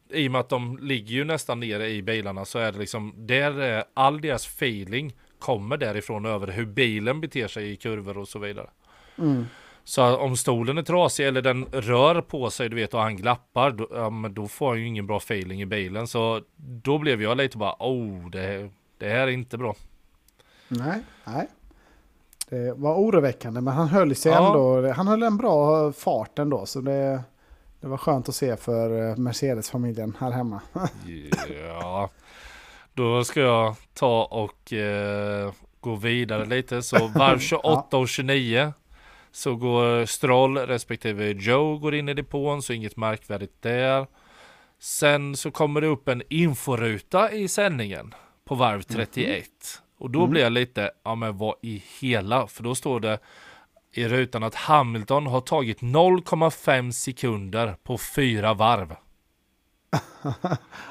I och med att de ligger ju nästan nere i bilarna så är det liksom Där är all deras feeling Kommer därifrån över hur bilen beter sig i kurvor och så vidare Mm. Så om stolen är trasig eller den rör på sig du vet och han glappar då, ja, då får han ju ingen bra feeling i bilen så då blev jag lite bara oh det, det här är inte bra. Nej, nej. Det var oroväckande, men han höll sig Ja. ändå. Han höll en bra fart ändå, så det, det var skönt att se för eh, Mercedes-familjen här hemma. Ja, då ska jag ta och eh, gå vidare lite så varv 28 och 29 så går Stroll respektive Joe går in i depån så inget märkvärdigt där. Sen så kommer det upp en inforuta i sändningen på varv 31 och då blir jag lite, ja men vad i hela, för då står det i rutan att Hamilton har tagit 0,5 sekunder på fyra varv.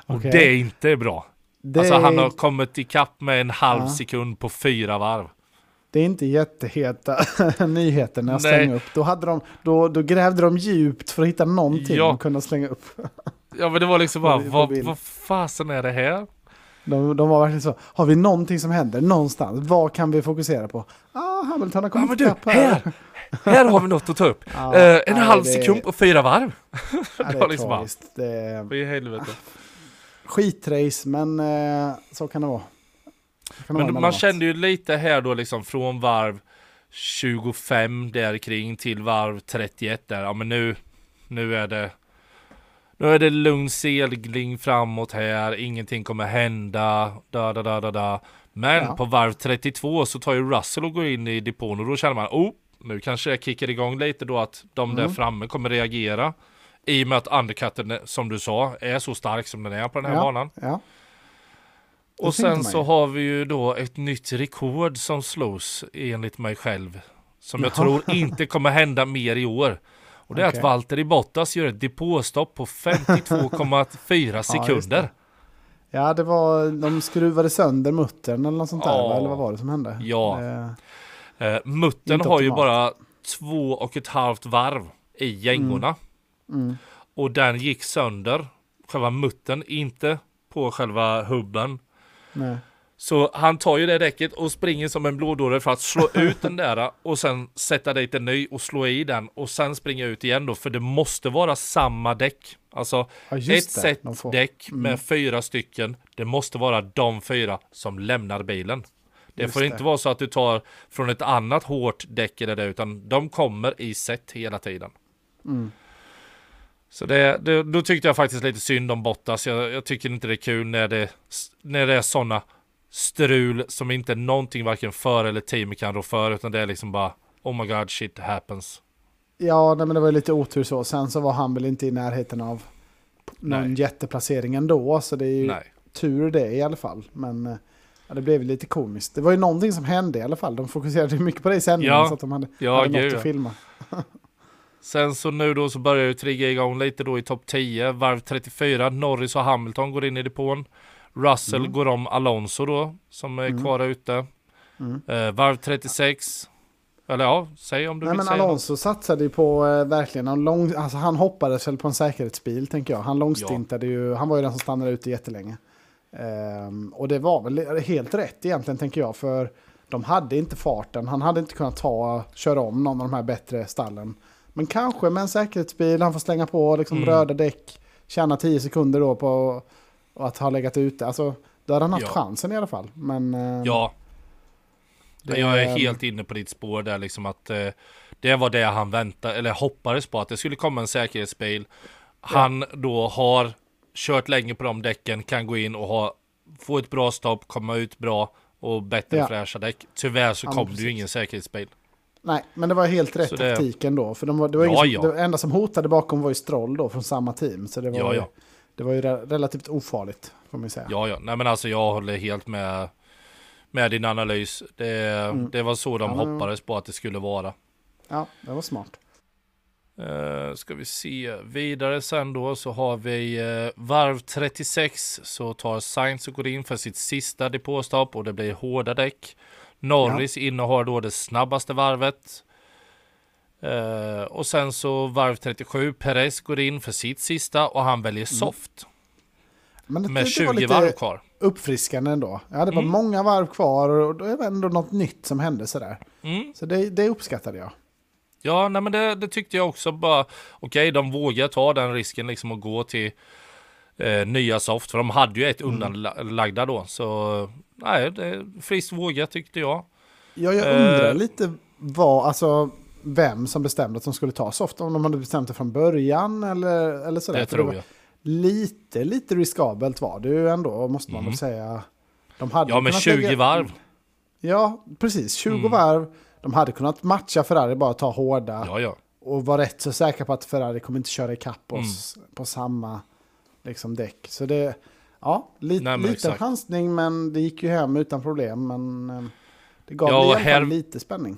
Och Okej. det är inte bra. Det, Alltså han har kommit ikapp med en halv Ja. sekund på fyra varv. Det är inte jätteheta nyheter när jag Nej. slänger upp. Då, hade de, då, då grävde de djupt för att hitta någonting Ja. att kunna slänga upp. Ja men det var liksom bara, vad, vad fasen är det här? De, de var verkligen så, har vi någonting som händer någonstans? Vad kan vi fokusera på? Ah, Hamilton har Ja kommit men du, ikapp här! Här har vi något att ta upp. Ja, Eh, en nej, halv det- sekund på fyra varv. Ja, det det var är liksom bara- tragiskt. Det är Vad i helvete. skitrace, men eh, så kan det vara. Så kan det vara Men man kände ju lite här då liksom från varv 25 där kring till varv 31 där. Ja men nu, nu är det nu är det lugn segling framåt här, ingenting kommer hända, da da da da da. Men Ja. på varv 32 så tar ju Russell och går in i depån och då känner man, oh, nu kanske det kickar igång lite då att de där Mm. framme kommer reagera. I och med att undercutten, som du sa, är så stark som den är på den här ja, banan. Ja, Och sen så har vi ju då ett nytt rekord som slås enligt mig själv. Som jag tror inte kommer hända mer i år. Och det är Okej. att Valtteri Bottas gör ett depåstopp på 52,4 sekunder. ja, det var, de skruvade sönder muttern eller något sånt där, Ja. va? eller vad var det som hände? Ja. Eh, Eh, muttern har ju bara två och ett halvt varv i gängorna. mm. Och den gick sönder, själva muttern, inte på själva hubben. Nej. Så han tar ju det däcket och springer som en blådåre för att slå ut den där och sen sätta dit en ny och slå i den och sen springa ut igen då för det måste vara samma däck. Alltså Ja, ett set får- däck Mm. med fyra stycken. Det måste vara de fyra som lämnar bilen. Det Just får det. inte vara så att du tar från ett annat hårt däck eller det utan de kommer i set hela tiden. Mm. Så det, det, då tyckte jag faktiskt lite synd om Bottas. Jag, jag tycker inte det är kul när det, när det är sådana strul som inte någonting varken för eller team kan rå för utan det är liksom bara oh my god shit happens. Ja, nej, men det var lite otur så. Sen så var han väl inte i närheten av någon Nej. jätteplacering ändå, så det är ju Nej. tur det i alla fall. Men eh, ja, det blev lite komiskt. Det var ju någonting som hände i alla fall. De fokuserade mycket på det i sändningen Ja. så att de hade, Ja, hade något att filma. Sen så nu då så börjar ju trigga igång lite då i topp 10, varv 34. Norris och Hamilton går in i depån. Russell Mm. går om Alonso då, som är Mm. kvar ute. Mm. Eh, varv 36. Eller ja, säg om du Nej, vill men säga något. Alonso satsade ju på eh, verkligen en lång... Alltså han hoppades väl på en säkerhetsbil, tänker jag. Han långstintade ju. Han var ju den som stannade ute jättelänge. Ehm, och det var väl helt rätt egentligen, tänker jag. För de hade inte farten. Han hade inte kunnat ta, köra om någon av de här bättre stallen. Men kanske med en säkerhetsbil, han får slänga på liksom Mm. röda däck. Tjäna 10 sekunder då på att ha legat ute. Alltså, då hade han haft Ja. chansen i alla fall. Men, eh, Ja, det- jag är helt inne på ditt spår där liksom att eh, det var det han väntade, eller hoppades på att det skulle komma en säkerhetsbil. Han då har kört länge på de däcken, kan gå in och ha, få ett bra stopp, komma ut bra och bättre Ja. fräscha däck. Tyvärr så Ja, kom det ju ingen säkerhetsbil. Nej, men det var helt rätt Så det- taktik ändå. För de var, det, var Ja, som, ja. det enda som hotade bakom var ju Stroll då från samma team. Så det var, Ja, ju. Det var ju re- relativt ofarligt, får man säga. Ja, ja, nej men alltså jag håller helt med med din analys. Det, Mm. det var så de Ja, men- hoppades på att det skulle vara. Ja, det var smart. Uh, ska vi se vidare sen då så har vi eh, varv 36 så tar Sainz och går in för sitt sista depåstopp och det blir hårda däck. Norris innehar då det snabbaste varvet. Eh, och sen så varv 37 Perez går in för sitt sista och han väljer soft Men det, med det, 20 var lite varv kvar. uppfriskande ändå. Ja, det var Mm. många varv kvar och då är det ändå något nytt som hände sådär. Mm. Så det, det uppskattade jag. Ja, nej men det, det tyckte jag också bara. Okej, de vågar ta den risken liksom att gå till eh, nya soft. För de hade ju ett Mm. undanlagda då. Så nej, det är friskt vågat tyckte jag. Ja, jag undrar Eh. lite vad, alltså vem som bestämde att de skulle ta soft. Om de hade bestämt det från början eller, eller sådär. Det tror var jag. Lite, lite riskabelt var det ju ändå, måste man Mm. väl säga. De hade Ja, kunnat 20 lägga- varv. Ja, precis. 20 Mm. varv. De hade kunnat matcha Ferrari, bara ta hårda. Ja, ja. Och vara rätt så säkra på att Ferrari kommer inte köra ikapp Mm. oss på samma liksom, däck. Så det, ja, li, Nej, men liten exakt. chansning men det gick ju hem utan problem. Men eh, det gav Ja, här- lite spänning.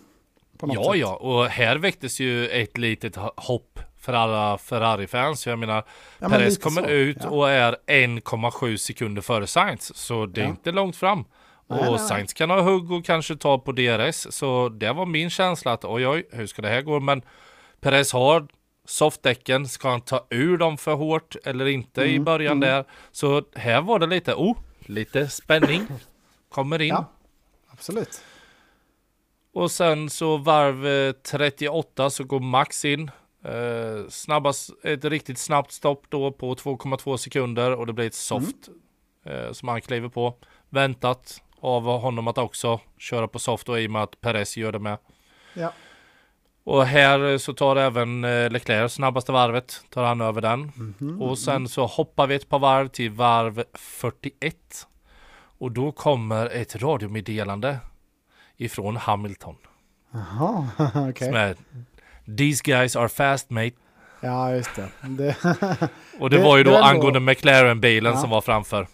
Ja, sätt. ja. Och här väcktes ju ett litet hopp för alla Ferrari-fans. Jag menar, Ja, men Perez lite kommer så, ut ja. och är 1,7 sekunder före Sainz. Så det är Ja. inte långt fram. Nej, och nej. Sainz kan ha hugg och kanske ta på DRS. Så det var min känsla att oj, oj, hur ska det här gå? Men Perez har softdäcken. Ska han ta ur dem för hårt eller inte i Mm, början där? Så här var det lite, oh, lite spänning. Kommer in. Ja, absolut. Och sen så varv eh, 38 så går Max in. Eh, snabbast, ett riktigt snabbt stopp då på 2,2 sekunder och det blir ett soft eh, som han kliver på. Väntat av honom att också köra på soft och i och med att Perez gör det med. Ja. Och här så tar även eh, Leclerc snabbaste varvet, tar han över den. Mhm. Och sen så hoppar vi ett par varv till varv 41. Och då kommer ett radiomeddelande ifrån Hamilton. Jaha, okej. Som är These guys are fast mate. Ja, just det. det Och det, Det- var ju då angående McLaren-bilen Ja. som var framför.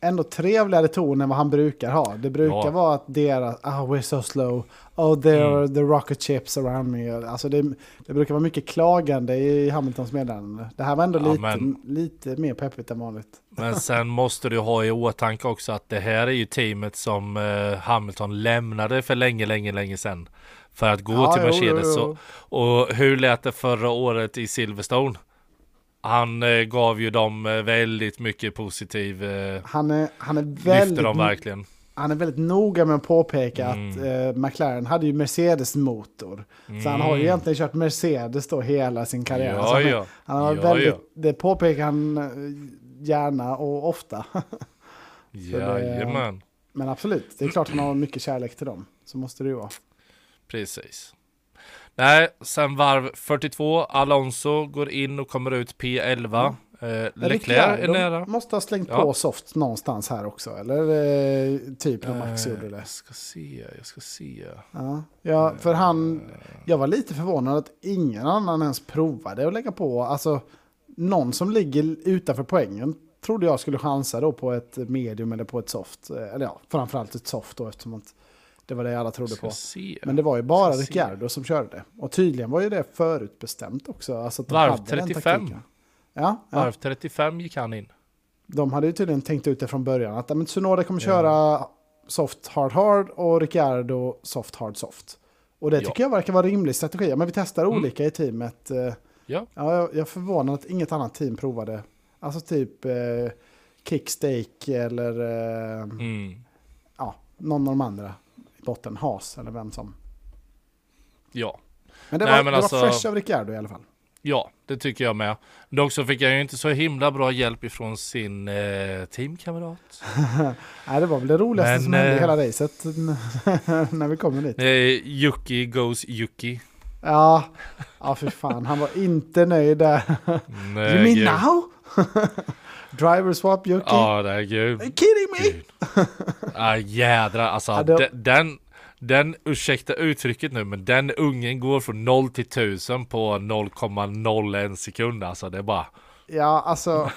Ändå trevligare ton än vad han brukar ha. Det brukar Ja. vara att deras, ah we're so slow, oh there Mm. are the rocket chips around me. Alltså det, det brukar vara mycket klagande i Hamiltons meddelande. Det här var ändå Ja, lite, men- lite mer peppigt än vanligt. Men sen måste du ha i åtanke också att det här är ju teamet som eh, Hamilton lämnade för länge, länge, länge sedan. För att gå Ja, till jo, Mercedes. jo, jo. Och, och hur lät det förra året i Silverstone? Han eh, gav ju dem eh, väldigt mycket positiv, eh, Han är, han är lyfte väldigt dem verkligen. han är väldigt noga med att påpeka Mm. att eh, McLaren hade ju Mercedes-motor. Så han har ju egentligen kört Mercedes då hela sin karriär. Ja, han, ja. han har Ja, väldigt. Det påpekar han eh, gärna och ofta. Jajamän, Men absolut, det är klart han har mycket kärlek till dem. Så måste det ju vara. precis. Nej, sen varv 42, Alonso går in och kommer ut P11. Eh, Leclerc är nära. måste ha slängt Ja. på soft någonstans här också. Eller eh, typ när Max Eh, gjorde det. Jag ska se, jag ska se. Ja, ja, för han... Jag var lite förvånad att ingen annan ens provade att lägga på. Alltså, någon som ligger utanför poängen trodde jag skulle chansa då på ett medium eller på ett soft. Eh, Eller ja, framförallt ett soft då eftersom att det var det alla trodde på. se. Men det var ju bara. Ricciardo som körde. Och tydligen var ju det förutbestämt också. Alltså att de Varv hade den 35. taktiken. Ja, ja, Varv 35 gick han in. de hade ju tydligen tänkt ut det från början. Att ja, men Tsunoda kommer köra soft hard hard och Ricciardo soft hard soft. Och det Ja. Mm. tycker jag verkar vara en rimlig strategi. Ja, Men vi testar olika i teamet. Eh, Ja. Ja, jag, jag är förvånad att inget annat team provade. Alltså typ eh, kickstake eller eh, Mm. ja, någon av de andra i botten. Has eller vem som. Ja. Men det, Nej, var, men det alltså- var fresh av Ricciardo i alla fall. ja, det tycker jag med. Dock så fick jag ju inte så himla bra hjälp ifrån sin eh, teamkamrat. Nej, det var väl det roligaste Men, som hände i eh, hela racet när vi kommer dit. Eh, Yuki goes Yuki. Ja, ja för fan. Han var inte nöjd där. Nej, you mean now? Driver swap Yuki? Ja, det är gud. Are you kidding me? Ah, jädra, alltså Ja, det- de- den, den, ursäkta uttrycket nu, men den ungen går från 0 till 1000 på 0,01 sekund. Alltså det är bara, Ja, alltså.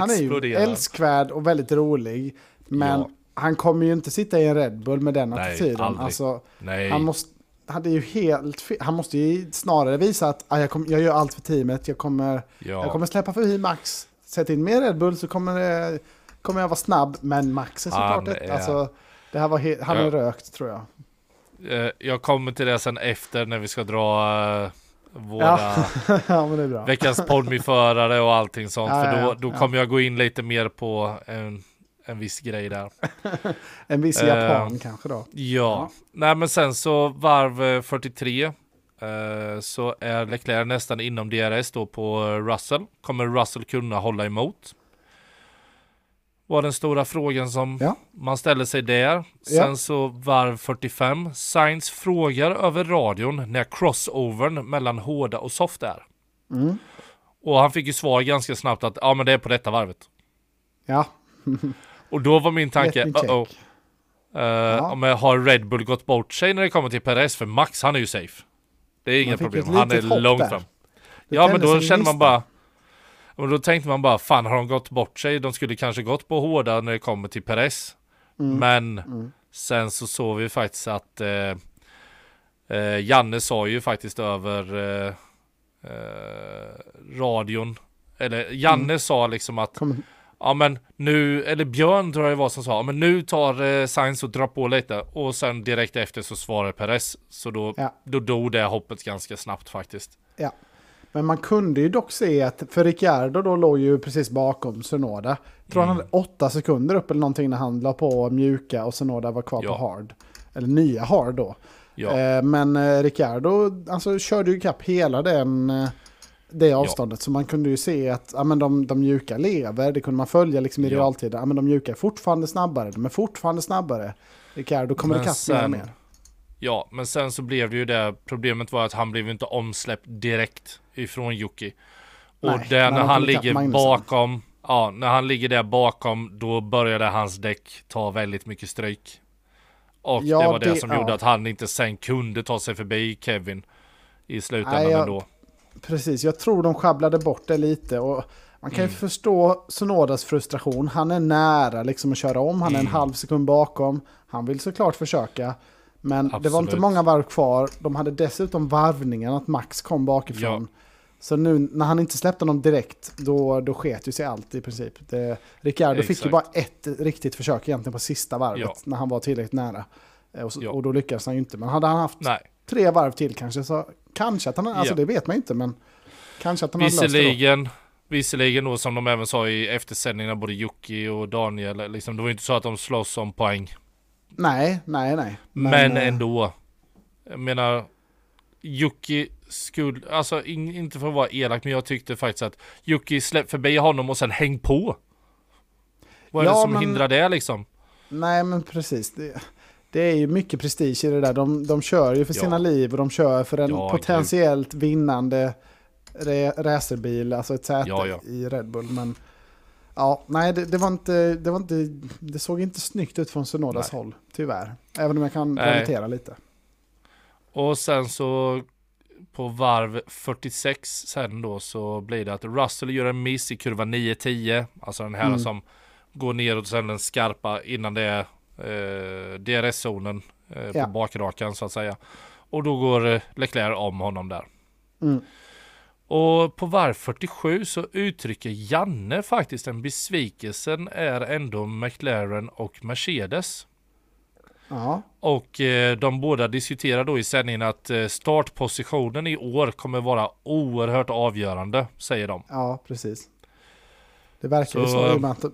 Han, är ju älskvärd och väldigt rolig. Men Ja. han kommer ju inte sitta i en Red Bull med den Nej, attityden. aldrig. Alltså, nej. han, måste, han, är ju helt, han måste ju snarare visa att ah, jag, kom, jag gör allt för teamet. Jag kommer, jag ja. kommer släppa förbi Max. Sätt in mer Red Bull så kommer, det, kommer jag vara snabb. Men Max är såklart ett. Alltså, det här var he, han Ja. är rökt tror jag. Eh, jag kommer till det sen efter när vi ska dra eh, våra Ja. ja, veckans podmi-förare och allting sånt. Ja, för ja, då, ja. då Ja. kommer jag gå in lite mer på en, en viss grej där. En viss Eh, japan kanske då. Ja, nej men sen så varv eh, 43 eh, så är Leclerc nästan inom DRS då på eh, Russell. Kommer Russell kunna hålla emot? Var den stora frågan som Ja. man ställer sig där. Sen så varv 45. Sainz frågar över radion när crossovern mellan hårda och soft är. Mm. Och han fick ju svar ganska snabbt att ja men det är på detta varvet. Ja, Och då var min tanke, uh -oh. Uh, jag har Red Bull gått bort sig när det kommer till Perez? För Max han är ju safe. Det är inga fick problem. Han är långt där. fram. Det Ja men då känner man bara och då tänkte man bara, fan har de gått bort sig? De skulle kanske gått på hårda när det kommer till Perez. Mm. Men Mm. sen så såg vi faktiskt att eh, eh, Janne sa ju faktiskt över eh, eh, radion. Eller Janne Mm. sa liksom att Kom, Ja men nu, eller Björn tror jag det var som sa, men nu tar eh, Sainz och drar på lite och sen direkt efter så svarar Perez. Så då, Ja. då dog det hoppet ganska snabbt faktiskt. Ja. Men man kunde ju dock se att, för Ricciardo då låg ju precis bakom Sunoda. Tror Mm. han hade åtta sekunder upp eller någonting när han la på mjuka och Sunoda var kvar Ja. på hard. Eller nya hard då. Ja. Eh, men eh, Ricciardo alltså, körde ju kapp hela den, eh, det avståndet. Så man kunde ju se att ja, men de, de mjuka lever, det kunde man följa liksom i Ja. realtid. Ja, men de mjuka är fortfarande snabbare, de är fortfarande snabbare. Ricciardo kommer Men ikapp mer och mer. Ja, men sen så blev det ju det. Problemet var att han blev inte omsläppt direkt ifrån Yuki. Och Nej, där när när han ligger Magnusson. bakom, ja, när han ligger där bakom, då började hans däck ta väldigt mycket stryk. Och Ja, det var det, det- som ja. gjorde att han inte sen kunde ta sig förbi Kevin i slutändan Nej, jag- ändå. Precis, jag tror de sjabblade bort det lite. Och man kan Mm. ju förstå Sonodas frustration. Han är nära liksom att köra om, han är en Mm. halv sekund bakom. Han vill såklart försöka. Men det var inte Absolut. många varv kvar. De hade dessutom varvningen att Max kom bakifrån. Så nu när han inte släppte honom direkt, då, då sket ju sig allt i princip. Det, fick ju bara ett riktigt försök egentligen på sista varvet, Ja. när han var tillräckligt nära. Eh, Och, så, Ja. och då lyckades han ju inte. Men hade han haft Nej, tre varv till kanske, så kanske att han, alltså Ja. det vet man inte, men kanske att han hade löst det då. visserligen, visserligen då som de även sa i eftersändningarna, både Jocke och Daniel, liksom, det var ju inte så att de slåss om poäng. Nej, nej, nej. Men, eh, ändå. Jag menar, Yuki skulle, alltså in, inte för att vara elak, men jag tyckte faktiskt att Yuki släpp förbi honom och sen häng på. Vad är Ja, det som men- hindrar det liksom? Nej, men precis. Det, det är ju mycket prestige i det där. De, de kör ju för Ja. sina liv och de kör för en Ja, potentiellt vinnande re, racerbil, alltså ett säte Ja, i Red Bull. Men ja, nej, det, det, var inte, det var inte, det såg inte snyggt ut från Sonodas Nej. håll, tyvärr. Även om jag kan Nej. relatera lite. Och sen så på varv 46 sen då så blir det att Russell gör en miss i kurva 9-10. Alltså den här Mm. som går neråt och sen den skarpa innan det är eh, DRS-zonen eh, Ja. på bakrakan så att säga. Och då går eh, Leclerc om honom där. Mm. Och på varv 47 så uttrycker Janne faktiskt en besvikelsen är ändå McLaren och Mercedes. Ja, Och eh, de båda diskuterar då i sändningen att eh, startpositionen i år kommer vara oerhört avgörande, säger de. ja, precis. Det verkar ju Så- så i och med att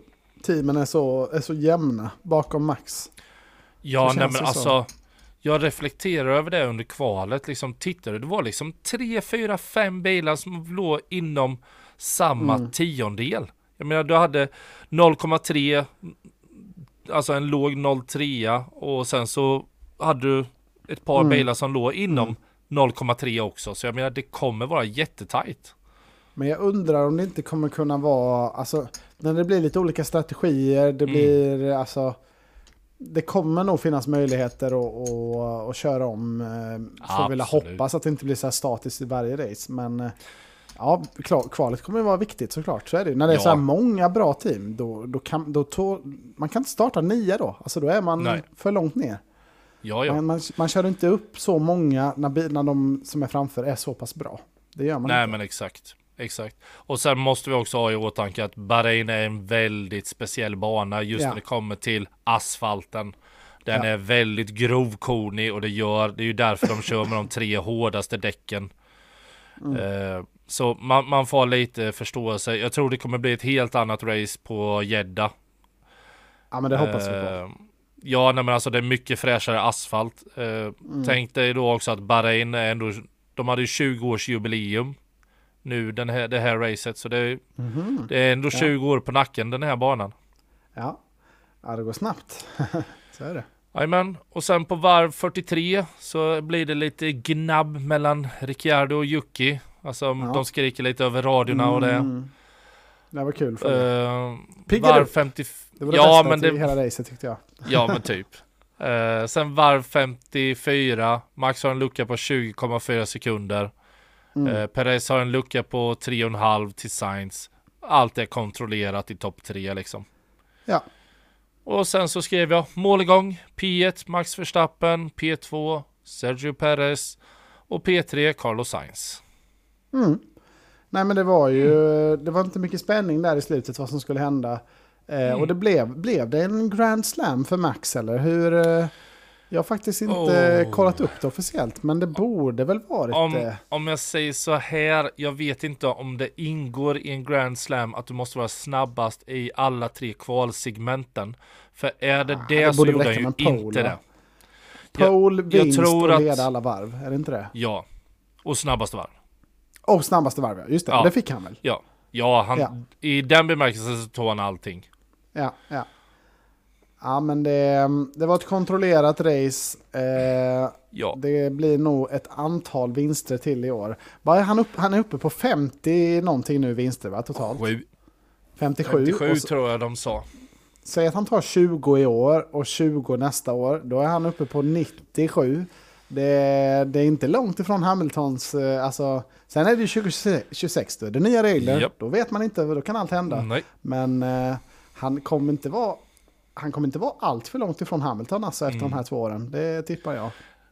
teamen är så, är så jämna bakom Max. Ja, nej men alltså. Jag reflekterar över det under kvalet, liksom tittade, det var liksom 3, 4, 5 bilar som låg inom samma Mm. tiondel. Jag menar, du hade 0,3, alltså en låg 0,3 och sen så hade du ett par Mm. bilar som låg inom 0,3 också. Så jag menar, det kommer vara jättetajt. Men jag undrar om det inte kommer kunna vara, alltså när det blir lite olika strategier, det Mm. blir alltså det kommer nog finnas möjligheter att, att, att köra om. eh, Får vilja Absolut. hoppas att det inte blir så här statiskt i varje race. Men eh, ja, kvalet kommer ju vara viktigt såklart. Så är det. När det är Ja. så här många bra team, då, då kan då to, man kan inte starta nio då. Alltså då är man Nej. för långt ner. Ja, ja. Man, man, man kör inte upp så många när, när de som är framför är så pass bra. Det gör man Nej inte. men exakt. Exakt. Och sen måste vi också ha i åtanke att Bahrain är en väldigt speciell bana just Ja. när det kommer till asfalten. Den Ja. är väldigt grovkornig och det gör, det är ju därför de kör med de tre hårdaste däcken. Mm. Eh, så man, man får lite förståelse. Jag tror det kommer bli ett helt annat race på Jeddah. Ja men det hoppas vi på. Eh, Ja, nej, men alltså det är mycket fräschare asfalt. Eh, Mm. Tänk dig då också att Bahrain är ändå, de hade ju 20 års jubileum nu den här, det här racet. Så det är, Mhm. det är ändå Ja. 20 år på nacken den här banan. Ja. ja, det går snabbt. så är det. Jajamän, och sen på varv 43 så blir det lite gnabb mellan Ricciardo och Yuki. Alltså Ja. de skriker lite över radiorna och det. Mm. Det var kul för. Uh, varv upp. 50... Det var det ja, bästa men det, hela racet tyckte jag. Ja men typ. Eh, sen varv 54. Max har en lucka på 20,4 sekunder. Mm. Eh, Perez har en lucka på 3,5 till Sainz. Allt är kontrollerat i topp 3 liksom. Ja. Och sen så skrev jag måligång P1 Max Verstappen, P2 Sergio Perez och P3 Carlos Sainz. Mm. Nej men det var ju, Mm. det var inte mycket spänning där i slutet vad som skulle hända. Eh, Mm. Och det blev, blev det en Grand Slam för Max eller hur? Eh, jag har faktiskt inte Oh. kollat upp det officiellt men det borde väl varit Om, det. om jag säger så här, jag vet inte om det ingår i en Grand Slam att du måste vara snabbast i alla tre kvalsegmenten. För är det Ah, det, det så gjorde han ju pole, inte det. Pole, jag vinst tror och att- leda alla varv. Är det inte det? Ja. Och snabbaste varv. Och snabbaste varv, ja. Just det. Ja. Det fick han väl? Ja. Ja, han, Ja. i den bemärkelsen så tog han allting. Ja, ja. Ja, men det, det var ett kontrollerat race. Eh, Ja. det blir nog ett antal vinster till i år. Han, upp, han är uppe på 50 någonting nu vinster va, totalt? Sju, 57. 57 Och så, tror jag de sa. säg att han tar 20 i år och 20 nästa år. Då är han uppe på 97. Det, det är inte långt ifrån Hamiltons... eh, Alltså, sen är det ju 2026 då. Det är nya regler. Japp. Då vet man inte, då kan allt hända. Nej. Men eh, han kommer inte vara... Han kommer inte vara allt för långt ifrån Hamilton alltså efter Mm. de här två åren. Det tippar jag.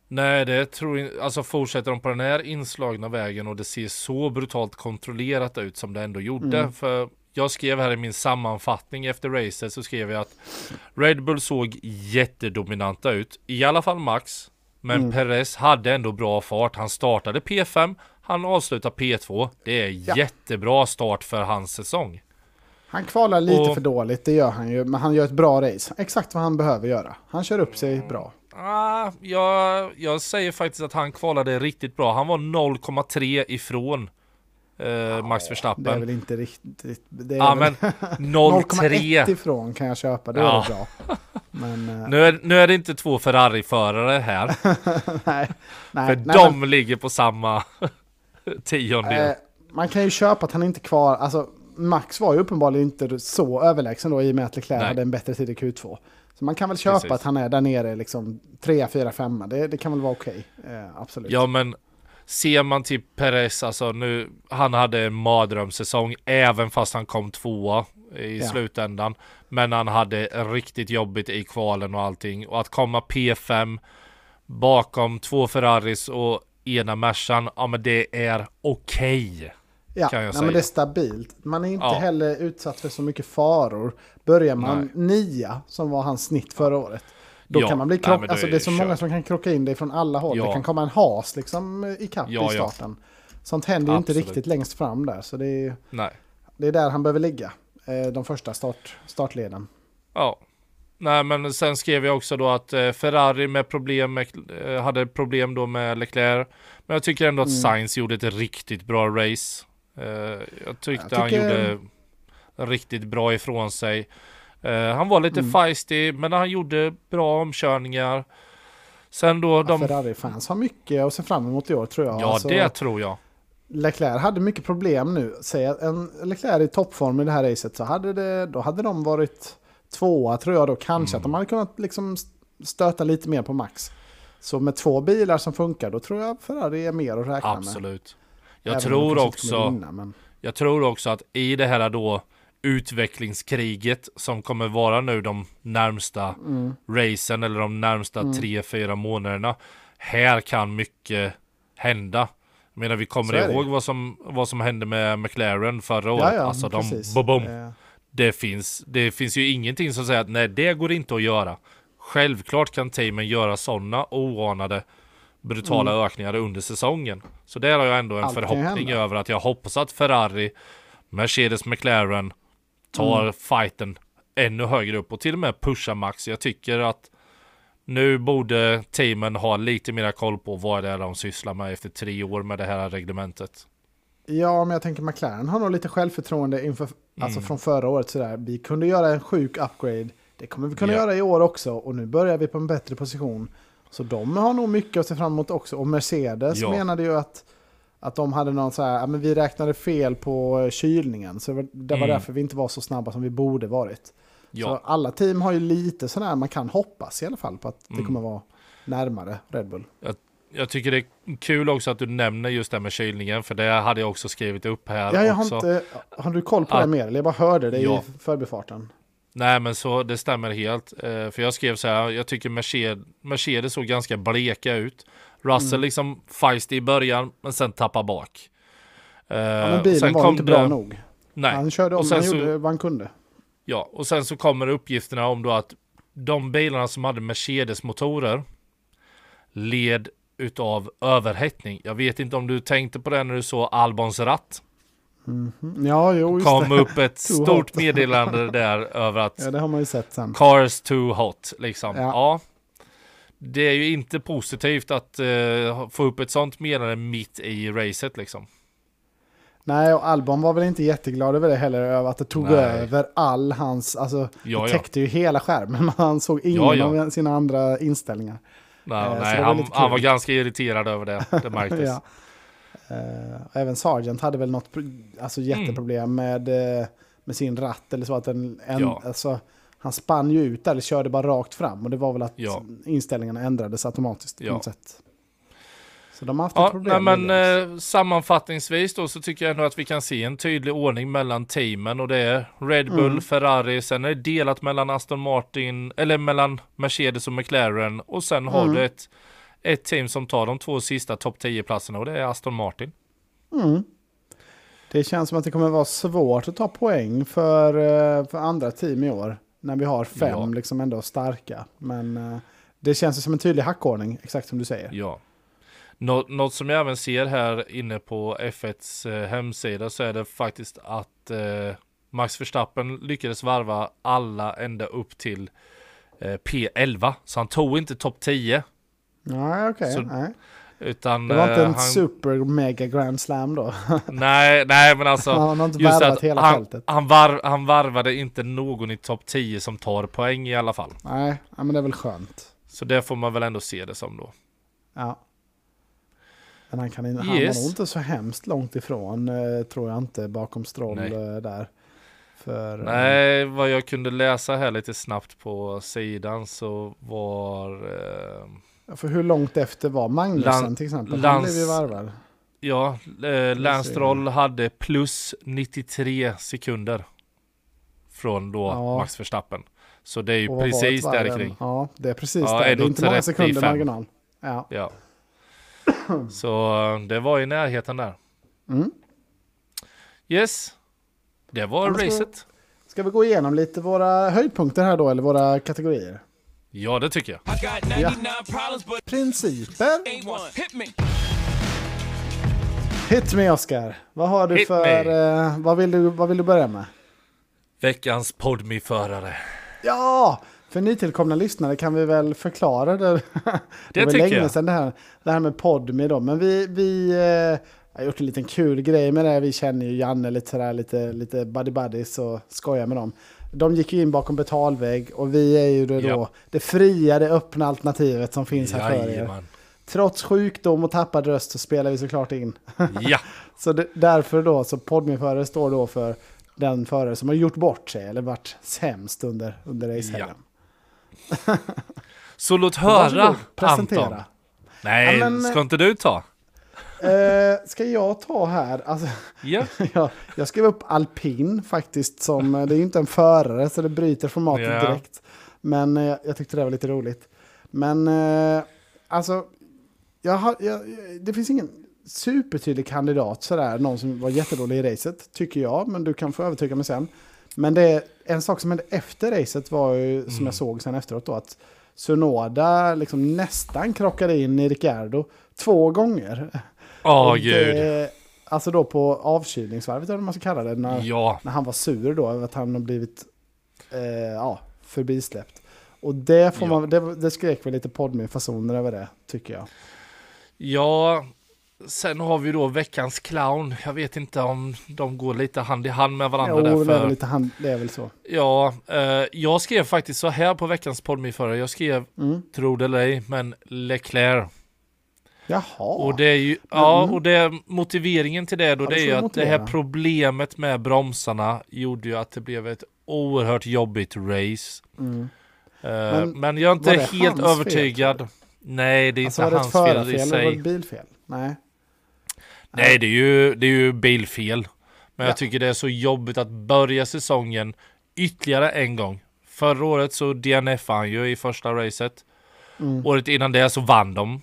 Nej, det tror jag Alltså fortsätter de på den här inslagna vägen och det ser så brutalt kontrollerat ut som det ändå gjorde. Mm. För jag skrev här i min sammanfattning efter racet så skrev jag att Red Bull såg jättedominanta ut. I alla fall Max. Men Mm. Perez hade ändå bra fart. Han startade P5. Han avslutar P2. Det är Ja. jättebra start för hans säsong. Han kvalar lite Och- för dåligt, det gör han ju. Men han gör ett bra race. Exakt vad han behöver göra. Han kör upp sig bra. Ah, jag, jag säger faktiskt att han kvalade riktigt bra. Han var 0,3 ifrån eh, Max Verstappen. Det är väl inte riktigt... Det är Ja väl men 0,1 0,3. ifrån kan jag köpa, det Ja. är bra. Men eh, Nu är, nu är det inte två Ferrari-förare här. nej, nej, för nej, de ligger på samma tiondel. men, eh, man kan ju köpa att han inte kvar... Alltså, Max var ju uppenbarligen inte så överlägsen då i och med att Leclerc Nej. hade en bättre tid i Q2. Så man kan väl köpa Precis. att han är där nere liksom 3, 4, 5. Det, det kan väl vara okej. Eh, absolut. Ja men ser man till Perez, alltså nu, han hade en mardrömssäsong även fast han kom tvåa i Ja. slutändan. Men han hade riktigt jobbigt i kvalen och allting. Och att komma P5 bakom två Ferraris och ena Mercan, ja men det är okej. Ja, kan jag nej, men det är stabilt. Man är inte Ja. heller utsatt för så mycket faror. Börjar man Nej. nia, som var hans snitt förra året, då Ja, kan man bli nej, krock... men då Alltså det är så många kört. som kan krocka in dig från alla håll. Ja. Det kan komma en has liksom i kapp Ja, i starten. Sånt händer ju inte riktigt längst fram där. Så det är, Nej. det är där han behöver ligga. Eh, De första start, startleden. Ja. Nej men sen skrev jag också då att eh, Ferrari med problem med, eh, hade problem då med Leclerc. Men jag tycker ändå att Mm. Sainz gjorde ett riktigt bra race. Eh, jag tyckte Jag han tycker- gjorde riktigt bra ifrån sig. Eh, han var lite Mm. feisty men han gjorde bra omkörningar. Sen då de... Ferrari-fans har mycket att se fram emot i år tror jag. Ja Alltså, det tror jag. Leclerc hade mycket problem nu. Säg att en Leclerc i toppform i det här racet så hade, det, då hade de varit tvåa tror jag då. Kanske att de hade kunnat liksom stöta lite mer på max. Så med två bilar som funkar då tror jag Ferrari är mer att räkna med. Absolut. Jag Även tror också... vinna, men... Jag tror också att i det här då utvecklingskriget som kommer vara nu de närmsta Mm. racen eller de närmsta tre, fyra månaderna. Här kan mycket hända. Jag menar vi kommer det ihåg vad som, vad som hände med McLaren förra året. Ja, ja, alltså de, boom, boom. Eh, Det, finns, det finns ju ingenting som säger att nej det går inte att göra. Självklart kan teamen göra sådana oanade brutala ökningar under säsongen. Så där har jag ändå en Mm. Allt förhoppning över att jag hoppas att Ferrari, Mercedes, McLaren tar Mm. fighten ännu högre upp och till och med pushar Max. Jag tycker att nu borde teamen ha lite mera koll på vad det är de sysslar med efter tre år med det här reglementet. Ja, men jag tänker McLaren har nog lite självförtroende inför, alltså Mm. från förra året sådär. Vi kunde göra en sjuk upgrade. Det kommer vi kunna Ja. göra i år också. Och nu börjar vi på en bättre position. Så de har nog mycket att se fram emot också. Och Mercedes Ja. menade ju att, att de hade någon så här, men vi räknade fel på kylningen. Så det var, det var Mm. därför vi inte var så snabba som vi borde varit. Ja, Så alla team har ju lite sådär, man kan hoppas i alla fall på att det Mm. kommer vara närmare Red Bull. jag tycker det är kul också att du nämner just det med kylningen, för det hade jag också skrivit upp här Ja, jag har, också. inte, har du koll på Att- det mer? Eller jag bara hörde det Ja. i förbifarten. Nej men så det stämmer helt. Eh, för jag skrev så här, jag tycker Mercedes, Mercedes såg ganska bleka ut. Russell Mm. liksom feisty i början, men sen tappar bak. Eh, Ja, men bilen var inte bra det- nog. Nej, Han körde om, Och sen han så- gjorde vad han kunde. ja, och sen så kommer uppgifterna om då att de bilarna som hade Mercedes-motorer led utav överhettning. Jag vet inte om du tänkte på det när du såg Albons ratt. Mm, Ja, jo, kom det. upp ett stort meddelande där över att Ja, det har man ju sett sen. Cars too hot liksom. Ja. Ja. det är ju inte positivt att uh, få upp ett sånt meddelande mitt i racet liksom. Nej, och Albon var väl inte jätteglad över det heller, över att det tog Nej. över all hans, alltså Ja, det ja. täckte ju hela skärmen, men han såg ingen Ja, ja. av sina andra inställningar. Nej, Eh, så nej var han, lite han kul. var ganska irriterad över det. Det märktes. Ja. Eh, även Sargent hade väl något alltså jätteproblem med, eh, med sin ratt eller så. Att den, en, Ja. alltså, han spann ju ut där, eller körde bara rakt fram. Och det var väl att Ja. inställningarna ändrades automatiskt på Ja. något sätt. Så de har haft Ja, ett problem nej, men eh, sammanfattningsvis då så tycker jag ändå att vi kan se en tydlig ordning mellan teamen och det är Red Bull, Mm. Ferrari, sen är det delat mellan Aston Martin, eller mellan Mercedes och McLaren och sen har Mm. du ett, ett team som tar de två sista topp 10 platserna och det är Aston Martin. Mm. Det känns som att det kommer vara svårt att ta poäng för, eh, för andra team i år. När vi har fem Ja. liksom ändå starka. Men eh, det känns som en tydlig hackordning, exakt som du säger. Ja. Nå- något som jag även ser här inne på F1s eh, hemsida så är det faktiskt att eh, Max Verstappen lyckades varva alla ända upp till eh, P11. Så han tog inte topp 10. Nej, okej. Nej. Utan Det var inte eh, en han, super mega grand slam då. Nej, nej men alltså. han har inte just att hela han, fältet. han, var, han varvade inte någon i topp 10 som tar poäng i alla fall. Nej, men det är väl skönt. Så det får man väl ändå se det som då. Ja. Men han, kan, han Yes. var nog inte så hemskt långt ifrån, eh, tror jag inte, bakom Stroll eh, där. För, Nej, vad jag kunde läsa här lite snabbt på sidan så var eh, För hur långt efter var Magnusson Lan- till exempel? Han Lans- blev ju varvad. Ja, eh, Lance se. Stroll hade plus 93 sekunder. Från då Ja. Max Verstappen. Så det är ju precis där kring. Ja, det är precis Ja, där. Det är inte många 35. sekunder marginal. Ja. Ja. Så eh, det var i närheten där. Mm. Yes. Det var Ja, racet. Ska vi gå igenom lite våra höjdpunkter här då, eller våra kategorier? Ja, det tycker jag. I got 99 problems, but Principer. Hit me. Oscar. Vad har du Hit för... Eh, vad, vill du, vad vill du börja med? Veckans podmi-förare. Ja! För nytillkomna lyssnare kan vi väl förklara det. det Det var länge jag. sedan det här, det här med Podme då. Men vi, vi eh, har gjort en liten kul grej med det. Vi känner ju Janne lite sådär, lite, lite buddy buddies och skojar med dem. De gick ju in bakom betalvägg och vi är ju det då Ja. det fria, det öppna alternativet som finns här för er. Jajamän. Trots sjukdom och tappad röst så spelar vi såklart in. Ja, Så det, därför då, så Podme-förare står då för den förare som har gjort bort sig eller varit sämst under, under racehelgen. så låt höra. Anton. Nej, Ja, men- ska inte du ta? Eh, ska jag ta här? Alltså, Ja. jag, jag skrev upp alpin faktiskt som, det är ju inte en förare så det bryter formatet Ja. direkt. Men eh, jag tyckte det var lite roligt. Men eh, alltså, jag har, jag, det finns ingen supertydlig kandidat sådär, någon som var jättedålig i racet, tycker jag, men du kan få övertyga mig sen. Men det är en sak som hände efter racet var ju, som Mm. jag såg sen efteråt då, att Sunoda liksom nästan krockade in i Ricciardo två gånger. Åh Och gud. det- Alltså då på avkylningsvarvet eller vad man ska kalla det. När, Ja, när han var sur då över att han har blivit eh, ja, förbisläppt. Och det, får Ja. man, det, det skrek väl lite podme-fasoner över det, tycker jag. ja. Sen har vi då veckans clown. Jag vet inte om de går lite hand i hand med varandra Jo, där. det, är väl lite hand, det är väl så. Ja, eh, jag skrev faktiskt så här på veckans podmi-förare. Jag skrev, Mm. tro det eller ej, men Leclerc. Jaha. Och det är ju, ja, Mm. och det, motiveringen till det då, Ja, det är ju att det här motivera. problemet med bromsarna gjorde ju att det blev ett oerhört jobbigt race. Mm. Eh, Men men, jag är inte helt fel, övertygad. tror Nej, det är Alltså inte hans fel i eller var det sig. ett bilfel? Nej. Nej, det är ju, det är ju bilfel. Men Ja. jag tycker det är så jobbigt att börja säsongen ytterligare en gång. Förra året så DNF han ju i första racet. Mm. Året innan det så vann de.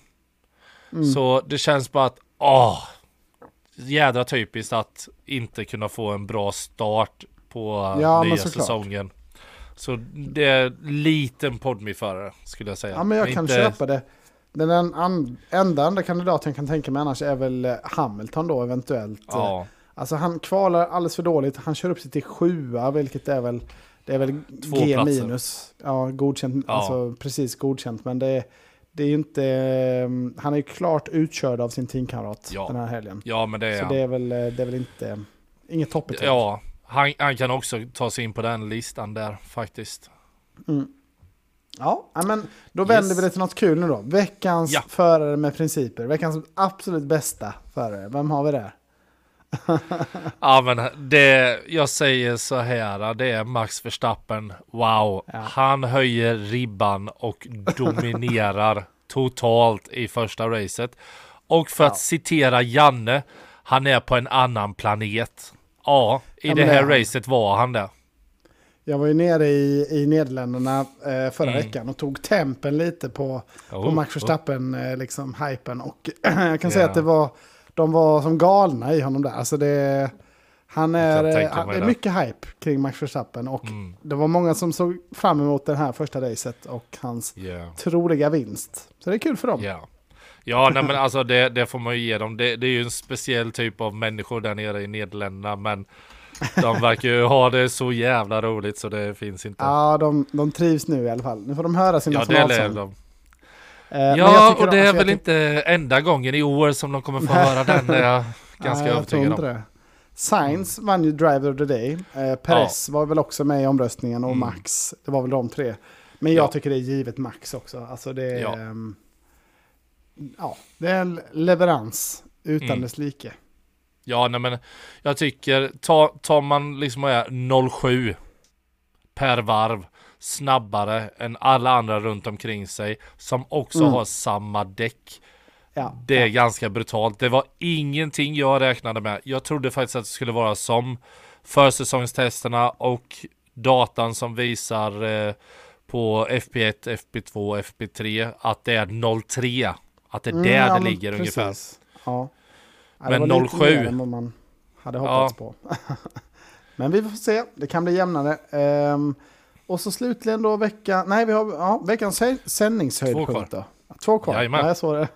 Mm. Så det känns bara att, åh, jädra typiskt att inte kunna få en bra start på Ja, men nya säsongen. Så det är liten podmi-förare skulle jag säga. Ja, men jag kan Inte- köpa det. Den en, an, enda andra kandidaten jag kan tänka mig annars är väl eh, Hamilton då eventuellt. Ja, Alltså han kvalar alldeles för dåligt. Han kör upp sig till sjua, vilket är väl, det är väl Två G platser. minus. Ja, godkänt, Ja. alltså precis godkänt. Men det är, det är inte, eh, han är ju klart utkörd av sin teamkamrat Ja. den här helgen. Ja, men det är Så han. det är väl, eh, det är väl inte, inget toppbetyg. Ja, han, han kan också ta sig in på den listan där faktiskt. Ja, ja, men då vänder Yes. vi det till något kul nu då. Veckans Ja. förare med principer. Veckans absolut bästa förare. Vem har vi där? Ja, men det, jag säger så här, det är Max Verstappen. Wow, Ja. han höjer ribban och dominerar totalt i första racet. Och för Ja. att citera Janne, han är på en annan planet. Ja, i Ja, det det är här han. racet var han det. Jag var ju nere i, i Nederländerna eh, förra Mm. veckan och tog tempen lite på, på Oh, Max oh. Verstappen, eh, liksom hypen. Och jag kan säga Ja. att det var, de var som galna i honom där. Alltså det, han är, det är mycket hype kring Max Verstappen. Och Mm. det var många som såg fram emot det här första racet och hans Yeah. troliga vinst. Så det är kul för dem. Ja, ja nej, men alltså det, det får man ju ge dem. Det, det är ju en speciell typ av människor där nere i Nederländerna, men de verkar ju ha det så jävla roligt så det finns inte. Ja, de, de trivs nu i alla fall. Nu får de höra sin Ja, det lär de. Eh, Ja, och det de- är väl inte enda gången i år som de kommer få höra den. är jag ganska Nej, jag övertygad om. det. Sainz vann ju Driver of the Day. Eh, Perez var väl också med i omröstningen och Mm. Max. Det var väl de tre. Men jag Ja. tycker det är givet Max också. Alltså det är... Ja. ehm, ja, det är en leverans utan Mm. dess like. Ja, nej men jag tycker, ta, tar man liksom och är 07 per varv snabbare än alla andra runt omkring sig som också Mm. har samma däck. Ja, Det är ja. ganska brutalt. Det var ingenting jag räknade med. Jag trodde faktiskt att det skulle vara som försäsongstesterna och datan som visar eh, på FP1, FP2, FP3 att det är 03. Att det är Mm, där ja, det ligger ungefär. precis. Ja. Ja, Men det var lite 07. mer än vad man hade hoppats på. Men vi får se, det kan bli jämnare. Ehm, och så slutligen då vecka, nej vi har ja, veckans hö- sändningshöjdpunkt då. Två kvar. Jajamän. Ja, jag såg det.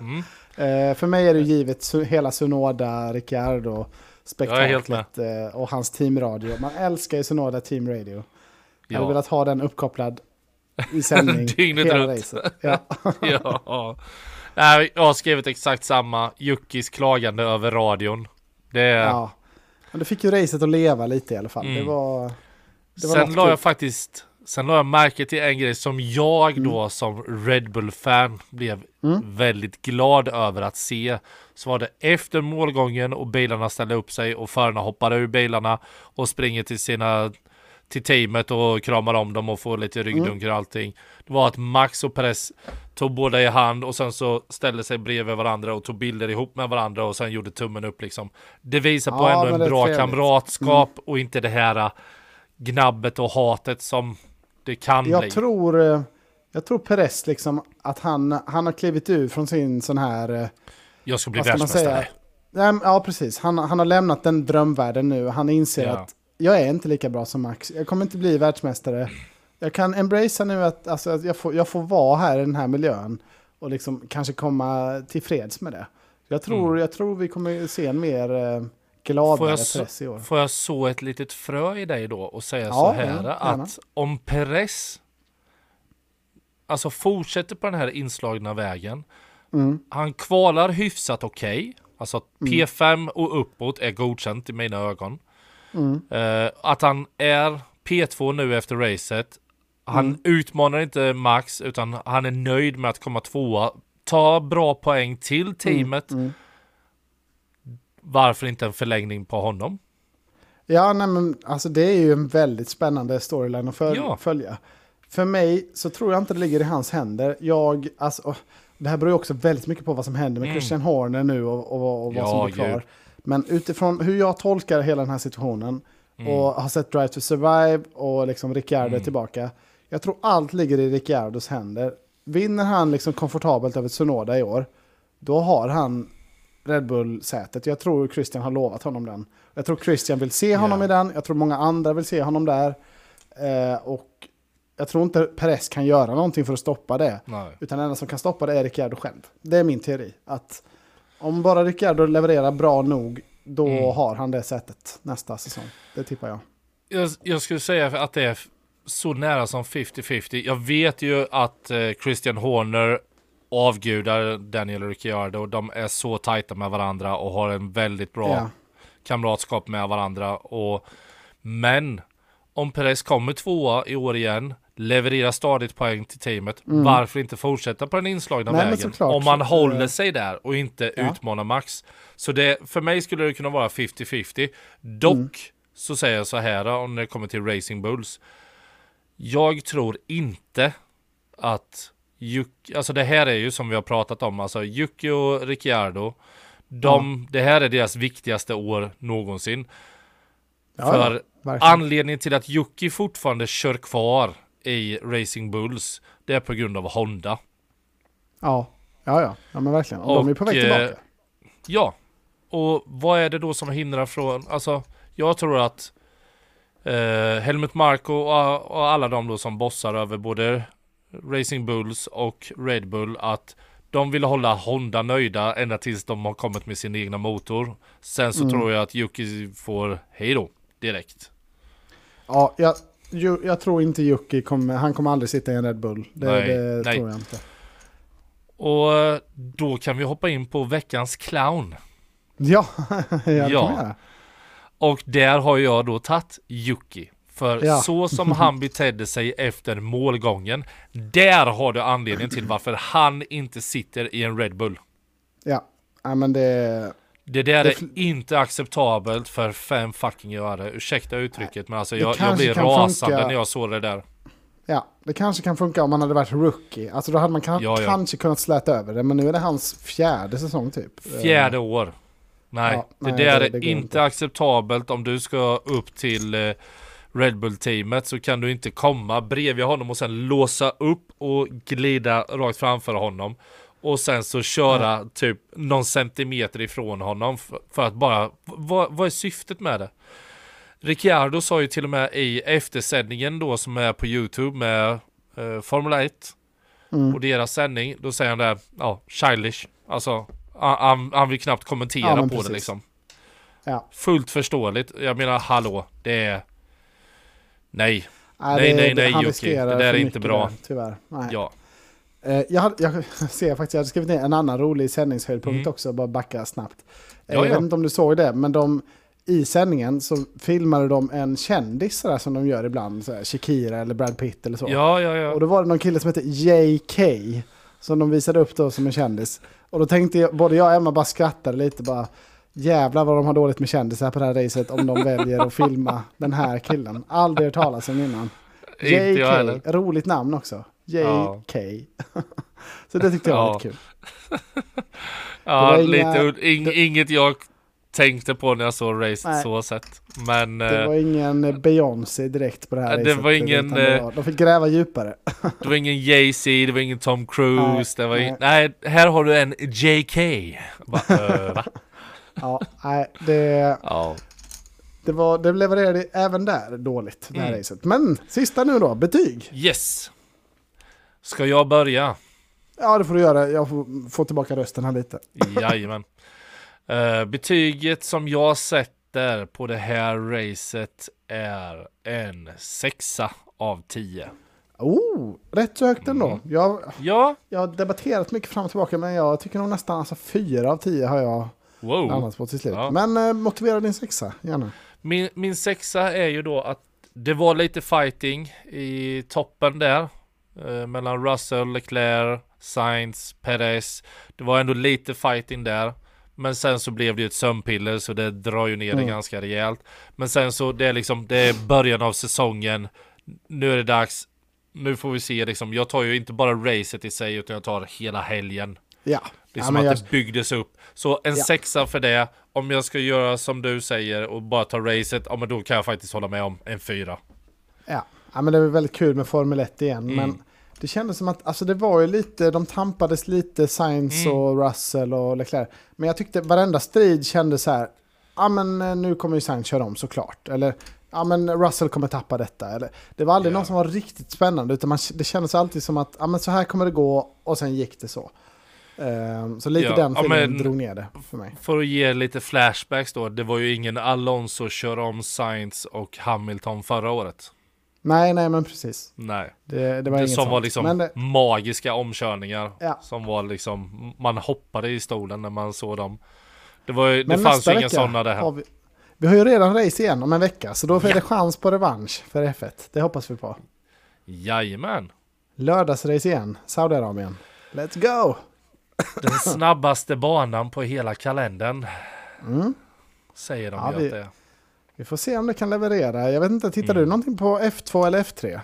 Mm. Eh, för mig är det givet hela Sunoda, Ricciardo, spektaklet eh, och hans teamradio. Man älskar ju Sunoda Team Radio. Jag hade Ja. velat ha den uppkopplad i sändning Dygnet hela runt. racet. Ja. ja. Nej, jag har skrivit exakt samma. Juckis klagande över radion. Det är... ja. Men det fick ju racet att leva lite i alla fall. Mm. Det var Sen la jag faktiskt Sen la jag märke till en grej som jag Mm. då som Red Bull-fan blev väldigt glad över att se. Så var det efter målgången och bilarna ställde upp sig och förarna hoppade ur bilarna och springer till sina till teamet och kramar om dem och får lite ryggdunkar och allting. Det var att Max och Perez tog båda i hand och sen så ställde sig bredvid varandra och tog bilder ihop med varandra och sen gjorde tummen upp liksom. Det visar på Ja, ändå en bra trevligt. Mm. kamratskap och inte det här gnabbet och hatet som det kan bli. Jag tror, eh, jag tror Perez liksom att han, han har klivit ur från sin sån här... eh, Jag ska bli världsmästare. Ja, precis. Han, han har lämnat den drömvärlden nu. Han inser Ja. att jag är inte lika bra som Max. Jag kommer inte bli världsmästare. Jag kan embracea nu att, alltså, att jag, får, jag får vara här i den här miljön och liksom kanske komma till freds med det. Jag tror, jag tror vi kommer se en mer eh, Mm. Gladare jag, så, Perez i år. får jag så ett litet frö i dig då och säga Ja, så här gärna. att om Perez alltså fortsätter på den här inslagna vägen. Mm. Han kvalar hyfsat okej. Alltså att P5 och uppåt är godkänt i mina ögon. Mm. Eh, att han är P2 nu efter racet. Han Mm. utmanar inte Max utan han är nöjd med att komma tvåa. Ta bra poäng till teamet. Mm. Varför inte en förlängning på honom? Ja, nej, men alltså det är ju en väldigt spännande storyline att föl- Ja. följa. För mig så tror jag inte det ligger i hans händer. Jag, alltså, det här beror ju också väldigt mycket på vad som händer med Mm. Christian Horner nu och, och, och vad Ja, som blir kvar. gud. Men utifrån hur jag tolkar hela den här situationen Mm. och har sett Drive to Survive och liksom Ricciardo är tillbaka. Jag tror allt ligger i Ricciardos händer. Vinner han liksom komfortabelt över Tsunoda i år, då har han Red Bull-sätet. Jag tror Christian har lovat honom den. Jag tror Christian vill se honom Ja. i den. Jag tror många andra vill se honom där. Eh, och jag tror inte Perez kan göra någonting för att stoppa det. Nej. Utan den enda som kan stoppa det är Ricciardo själv. Det är min teori. Att om bara Ricciardo levererar bra nog, då Mm. har han det sättet nästa säsong. Det tippar jag. Jag, jag skulle säga att det är så nära som 50-50. Jag vet ju att eh, Christian Horner avgudar Daniel Ricciardo. De är så tajta med varandra och har en väldigt bra Ja. kamratskap med varandra. Och, men om Perez kommer tvåa i år igen, levererar stadigt poäng till teamet, varför inte fortsätta på den inslagna Mm. Nej, vägen? Om man håller sig där och inte Ja. utmanar Max. Så det, för mig skulle det kunna vara 50-50. Dock Mm. så säger jag så här då, om det kommer till Racing Bulls. Jag tror inte att Alltså det här är ju som vi har pratat om, alltså Yuki och Ricciardo, de, det här är deras viktigaste år någonsin. Ja, För verkligen. anledningen till att Yuki fortfarande kör kvar i Racing Bulls, det är på grund av Honda. Ja, ja, ja, ja men verkligen. Och, de är på väg Och, tillbaka. eh, Ja, och vad är det då som hindrar från, alltså jag tror att eh, Helmut Marko och, och alla de då som bossar över både Racing Bulls och Red Bull att de vill hålla Honda nöjda ända tills de har kommit med sin egna motor. Sen så Mm. tror jag att Yuki får hej då direkt. Ja, jag, jag tror inte Jocke kommer, han kommer aldrig sitta i en Red Bull. Det, Nej, det nej. tror jag inte. Och eh, då kan vi hoppa in på veckans clown. Ja, ja, det Ja. jag. Och där har jag då tagit Yuki. För Ja. så som han betedde sig efter målgången, där har du anledningen till varför han inte sitter i en Red Bull. Ja, ja men det... Det där Det är inte acceptabelt för fem fucking öre. Ursäkta uttrycket men alltså jag, jag blir rasande funka. när jag såg det där. Ja, det kanske kan funka om man hade varit rookie. Alltså då hade man kan, Ja, ja. kanske kunnat släta över det, men nu är det hans fjärde säsong typ. Fjärde år. Nej, Ja, det nej, där det- är det går inte inte. acceptabelt om du ska upp till eh, Red Bull-teamet så kan du inte komma bredvid honom och sen låsa upp och glida rakt framför honom. Och sen så köra typ någon centimeter ifrån honom för, att bara, vad, vad är syftet med det? Ricciardo sa ju till och med i eftersändningen då som är på Youtube med eh, Formel 1 Mm. och deras sändning, då säger han där, ja, childish. Alltså, han, han, vill knappt kommentera Ja, på precis. det liksom. Ja. Fullt förståeligt. Jag menar, hallå, det är... Nej, Nej, Nej, nej, nej, han Jocke. Det där är inte bra. där, tyvärr. Nej. ja. Eh, jag, hade, jag ser faktiskt, jag hade skrivit ner en annan rolig sändningshöjdpunkt Mm. också, bara backa snabbt. Ja, Eh, jag ja. vet inte om du såg det, men de, i sändningen så filmade de en kändis sådär, som de gör ibland, sådär, Shakira eller Brad Pitt eller så. Ja, ja, Och ja. då var det någon kille som hette JK som de visade upp då som en kändis. Och då tänkte jag, både jag och Emma bara skrattade lite bara. Jävlar vad de har dåligt med kändisar på det här racet om de väljer att filma den här killen. Aldrig hört talas om innan. JK, roligt namn också. Ja. JK. Så det tyckte jag var Ja. lite kul. Ja, inga- lite, ing, inget jag tänkte på när jag såg racet Nej. så sett. Men Det eh, var ingen Beyoncé direkt på det här Det racet. var ingen, det var, de fick gräva djupare. det var ingen Jay-Z, det var ingen Tom Cruise, Nej, det var nej. in... nej, här har du en JK. Va? Ja, nej, det, Ja. det, var, det levererade även där dåligt, det här Mm. racet. Men sista nu då, betyg. Yes. Ska jag börja? Ja, det får du göra. Jag får få tillbaka rösten här lite. Jajamän. Uh, betyget som jag sätter på det här racet är en sexa av tio. Oh, rätt så högt ändå. Mm. Jag, Ja, jag har debatterat mycket fram och tillbaka, men jag tycker nog nästan alltså fyra av tio har jag wow. landat på till slut. Ja. Men eh, motivera din sexa, gärna. Min, min sexa är ju då att det var lite fighting i toppen där. eh, mellan Russell, Leclerc, Sainz, Perez. Det var ändå lite fighting där. Men sen så blev det ju ett sömnpiller så det drar ju ner det Mm. ganska rejält. Men sen så det är liksom, det är början av säsongen. Nu är det dags. Nu får vi se liksom, jag tar ju inte bara racet i sig utan jag tar hela helgen. Ja. Det är ja, att jag, det byggdes upp. Så en Ja. sexa för det. Om jag ska göra som du säger och bara ta racet, ja men då kan jag faktiskt hålla med om en fyra. ja. ja, men det var väldigt kul med Formel 1 igen. Mm. Men det kändes som att alltså, det var ju lite, de tampades lite, Sainz Mm. och Russell och Leclerc. Men jag tyckte varenda strid kändes så här, ja men eh, nu kommer ju Sainz köra om såklart. Eller ja men Russell kommer tappa detta. Eller, det var aldrig Ja. någon som var riktigt spännande, utan man, det kändes alltid som att ja men så här kommer det gå och sen gick det så. Ehm, så lite Ja, den ja, filmen men- drog ner det för mig. För att ge lite flashbacks då. Det var ju ingen Alonso kör om Sainz och Hamilton förra året. Nej, nej men precis. Nej. Det, det var Det inget som sånt. var liksom det, magiska omkörningar. Ja. Som var liksom, man hoppade i stolen när man såg dem. Det, var ju, det fanns ju inga sådana där. har vi, vi har ju redan race igen om en vecka, så då är det chans på revansch för F1. Det hoppas vi på. Jajamän. Lördagsrace igen, Saudiarabien. Let's go! Den snabbaste banan på hela kalendern. Mm. Säger de Ja, ju vi- att det är. Vi får se om det kan leverera. Jag vet inte, tittar Mm. du någonting på F2 eller F3?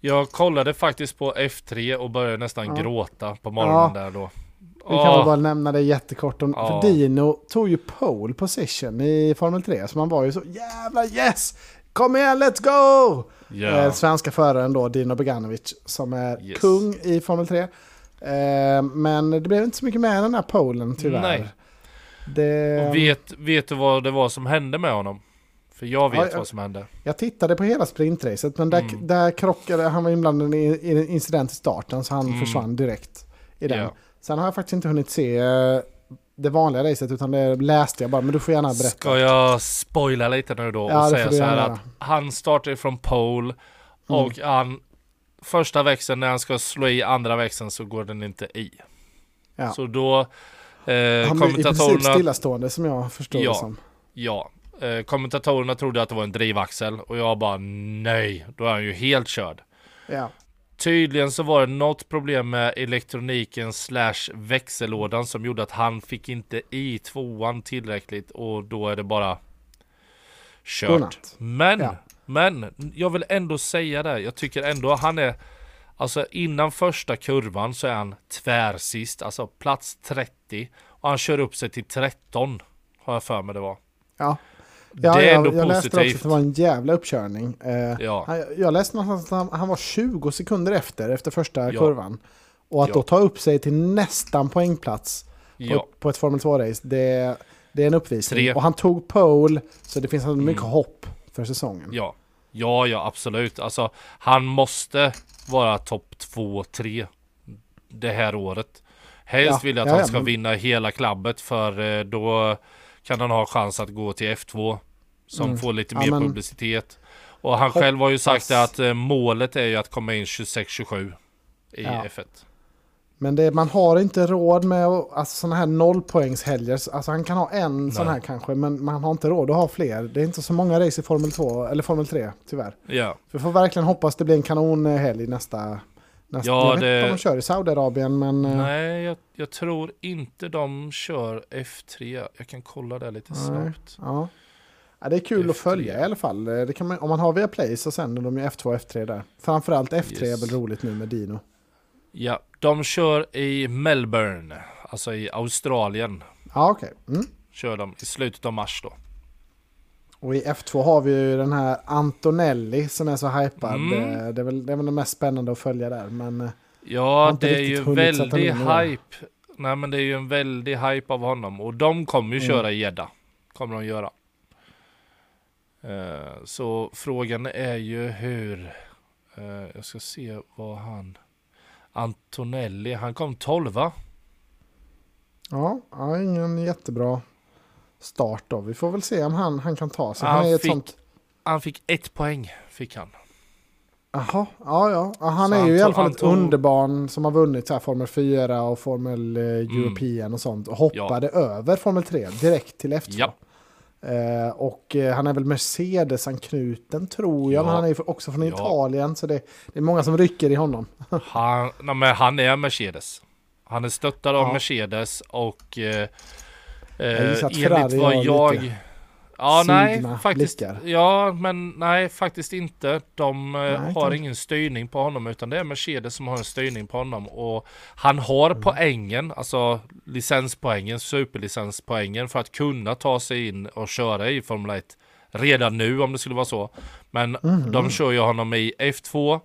Jag kollade faktiskt på F3 och började nästan Ja. gråta på morgonen där då. Vi kan väl bara nämna det jättekort. Om, Ja. För Dino tog ju pole position i Formel 3, så man var ju så jävla yes! Kom igen, let's go! Ja. Eh, svenska föraren då, Dino Beganovic, som är Yes. kung i Formel 3. Eh, men det blev inte så mycket med den här polen tyvärr. Nej. Det, Och vet, vet du vad det var som hände med honom? För jag vet Ja, jag- vad som hände. Jag tittade på hela sprintracet, men där, Mm. där krockade, han var inblandad i, i en incident i starten, så han Mm. försvann direkt i den. Ja. Sen har jag faktiskt inte hunnit se eh, det vanliga racet, utan det läste jag bara, men du får gärna berätta. Ska jag spoila lite nu då och Ja, säga så här att han startar från pole och han första växeln när han ska slå i andra växeln så går den inte i. Ja. Så då eh, han blir i princip kommentatorerna, stillastående som jag förstår Ja. det som. ja, eh, kommentatorerna trodde att det var en drivaxel och jag bara nej, då är han ju helt körd. Ja. Tydligen så var det något problem med elektroniken slash växellådan som gjorde att han fick inte i tvåan tillräckligt och då är det bara kört. Godnatt. Men, Ja. Men jag vill ändå säga det. Jag tycker ändå han är Alltså innan första kurvan så är han tvärsist, alltså plats 30 och han kör upp sig till 13 har jag för mig det var. Ja. Ja, det är jag, ändå jag läste också positivt. att det var en jävla uppkörning. Eh, Ja. han, jag läste någonstans att han, han var 20 sekunder efter, efter första Ja. kurvan. Och att Ja. då ta upp sig till nästan poängplats på, Ja, på ett Formel 2-race, det, det är en uppvisning. Tre. Och han tog pole, så det finns alltså mycket Mm. hopp för säsongen. ja, ja, ja absolut. Alltså han måste vara topp 2-3 det här året. Helst Ja, vill jag att ja, han ja, ska men- vinna hela klabbet för eh, då kan han ha chans att gå till F2 som Mm. får lite Ja, mer men- publicitet. Och han Hoppas- själv har ju sagt att eh, målet är ju att komma in 26-27 i Ja. F1. Men det, man har inte råd med att- alltså, sådana här nollpoängshelger. Alltså han kan ha en sån Nej. här kanske, men man har inte råd att ha fler. Det är inte så många race i Formel 2, eller Formel 3, tyvärr. Ja, Vi får verkligen hoppas det blir en kanonhelg nästa... nästa Ja, jag vet det- inte om de kör i Saudiarabien, men... eh, nej jag, jag tror inte de kör F3. Jag kan kolla det lite Nej. snabbt. Ja. ja, det är kul att F3. följa i alla fall. Det kan man, om man har via Play så sänder de ju F2 och F3 där. Framförallt F3 Yes. är väl roligt nu med Dino. Ja, de kör i Melbourne, alltså i Australien. Ja, okej. Mm. Kör de i slutet av mars då. Och i F2 har vi ju den här Antonelli som är så hypad. Mm. Eh, Det, är väl, det är väl det mest spännande att följa där. Men eh, Ja, det är ju väldigt hype. Nej men det är ju en väldig hype av honom. Och de kommer ju Mm. köra i gädda. Kommer de göra. Eh, så frågan är ju hur... jag ska se vad han... Antonelli, han kom 12 ja, ja, ingen jättebra start då. Vi får väl se om han, han kan ta sig. Han Han är ett fick- sånt... Han fick ett poäng, fick han. Jaha, ja, ja. ja. Han Så är ju i alla fall ett underbarn som har vunnit så här Formel 4 och Formel eh, Mm. European och sånt. Och hoppade över Formel 3 direkt till F2. Ja. Eh, och eh, han är väl Mercedes-anknuten tror jag, Ja. men han är ju också från Ja. Italien så det, det är många som rycker i honom. Han, nej, han är Mercedes. Han är stöttad av Ja. Mercedes och eh, Jag eh, enligt vad jag... lite Ja, nej, faktiskt. blickar. Ja, men nej, faktiskt inte. De eh, Nej, har kanske. ingen styrning på honom, utan det är Mercedes som har en styrning på honom. Och han har Mm. poängen, alltså licenspoängen, superlicenspoängen för att kunna ta sig in och köra i Formel 1 redan nu om det skulle vara så. Men Mhm. de kör ju honom i F2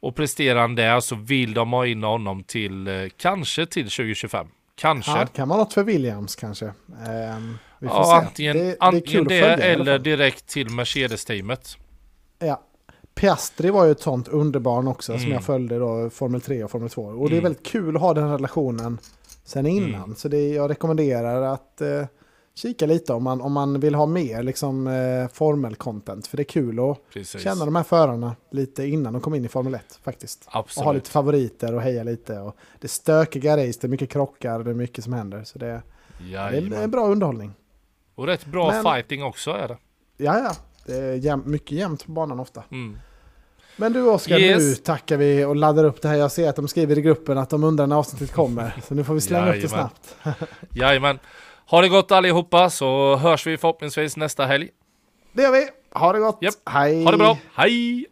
och presterar han där så vill de ha in honom till eh, kanske till 2025. Kanske. Ja, det kan vara något för Williams kanske. Ehm, vi får Ja, se. antingen det, det är antingen kul det, att följa i alla eller direkt till Mercedes-teamet. Ja. Piastri var ju ett sånt underbarn också som Mm. jag följde då, Formel 3 och Formel 2. Och det är Mm. väldigt kul att ha den relationen sen innan. Så det, jag rekommenderar att eh, kika lite om man, om man vill ha mer liksom, eh, formel-content. För det är kul att Precis. känna de här förarna lite innan de kom in i Formel 1 faktiskt. Och ha Absolut. lite favoriter och heja lite. Och det är stökiga race, det är mycket krockar, det är mycket som händer. Så det, det är en, bra underhållning. Och rätt bra Men- fighting också är det. Ja, ja. Det är jäm, mycket jämnt på banan ofta. Mm. Men du Oskar, Yes. nu tackar vi och laddar upp det här. Jag ser att de skriver i gruppen att de undrar när avsnittet kommer. Så nu får vi slänga upp det snabbt. Jajamän. Ha det gott allihopa så hörs vi förhoppningsvis nästa helg. Det gör vi. Ha det gott. Japp. Hej. Ha det bra. Hej!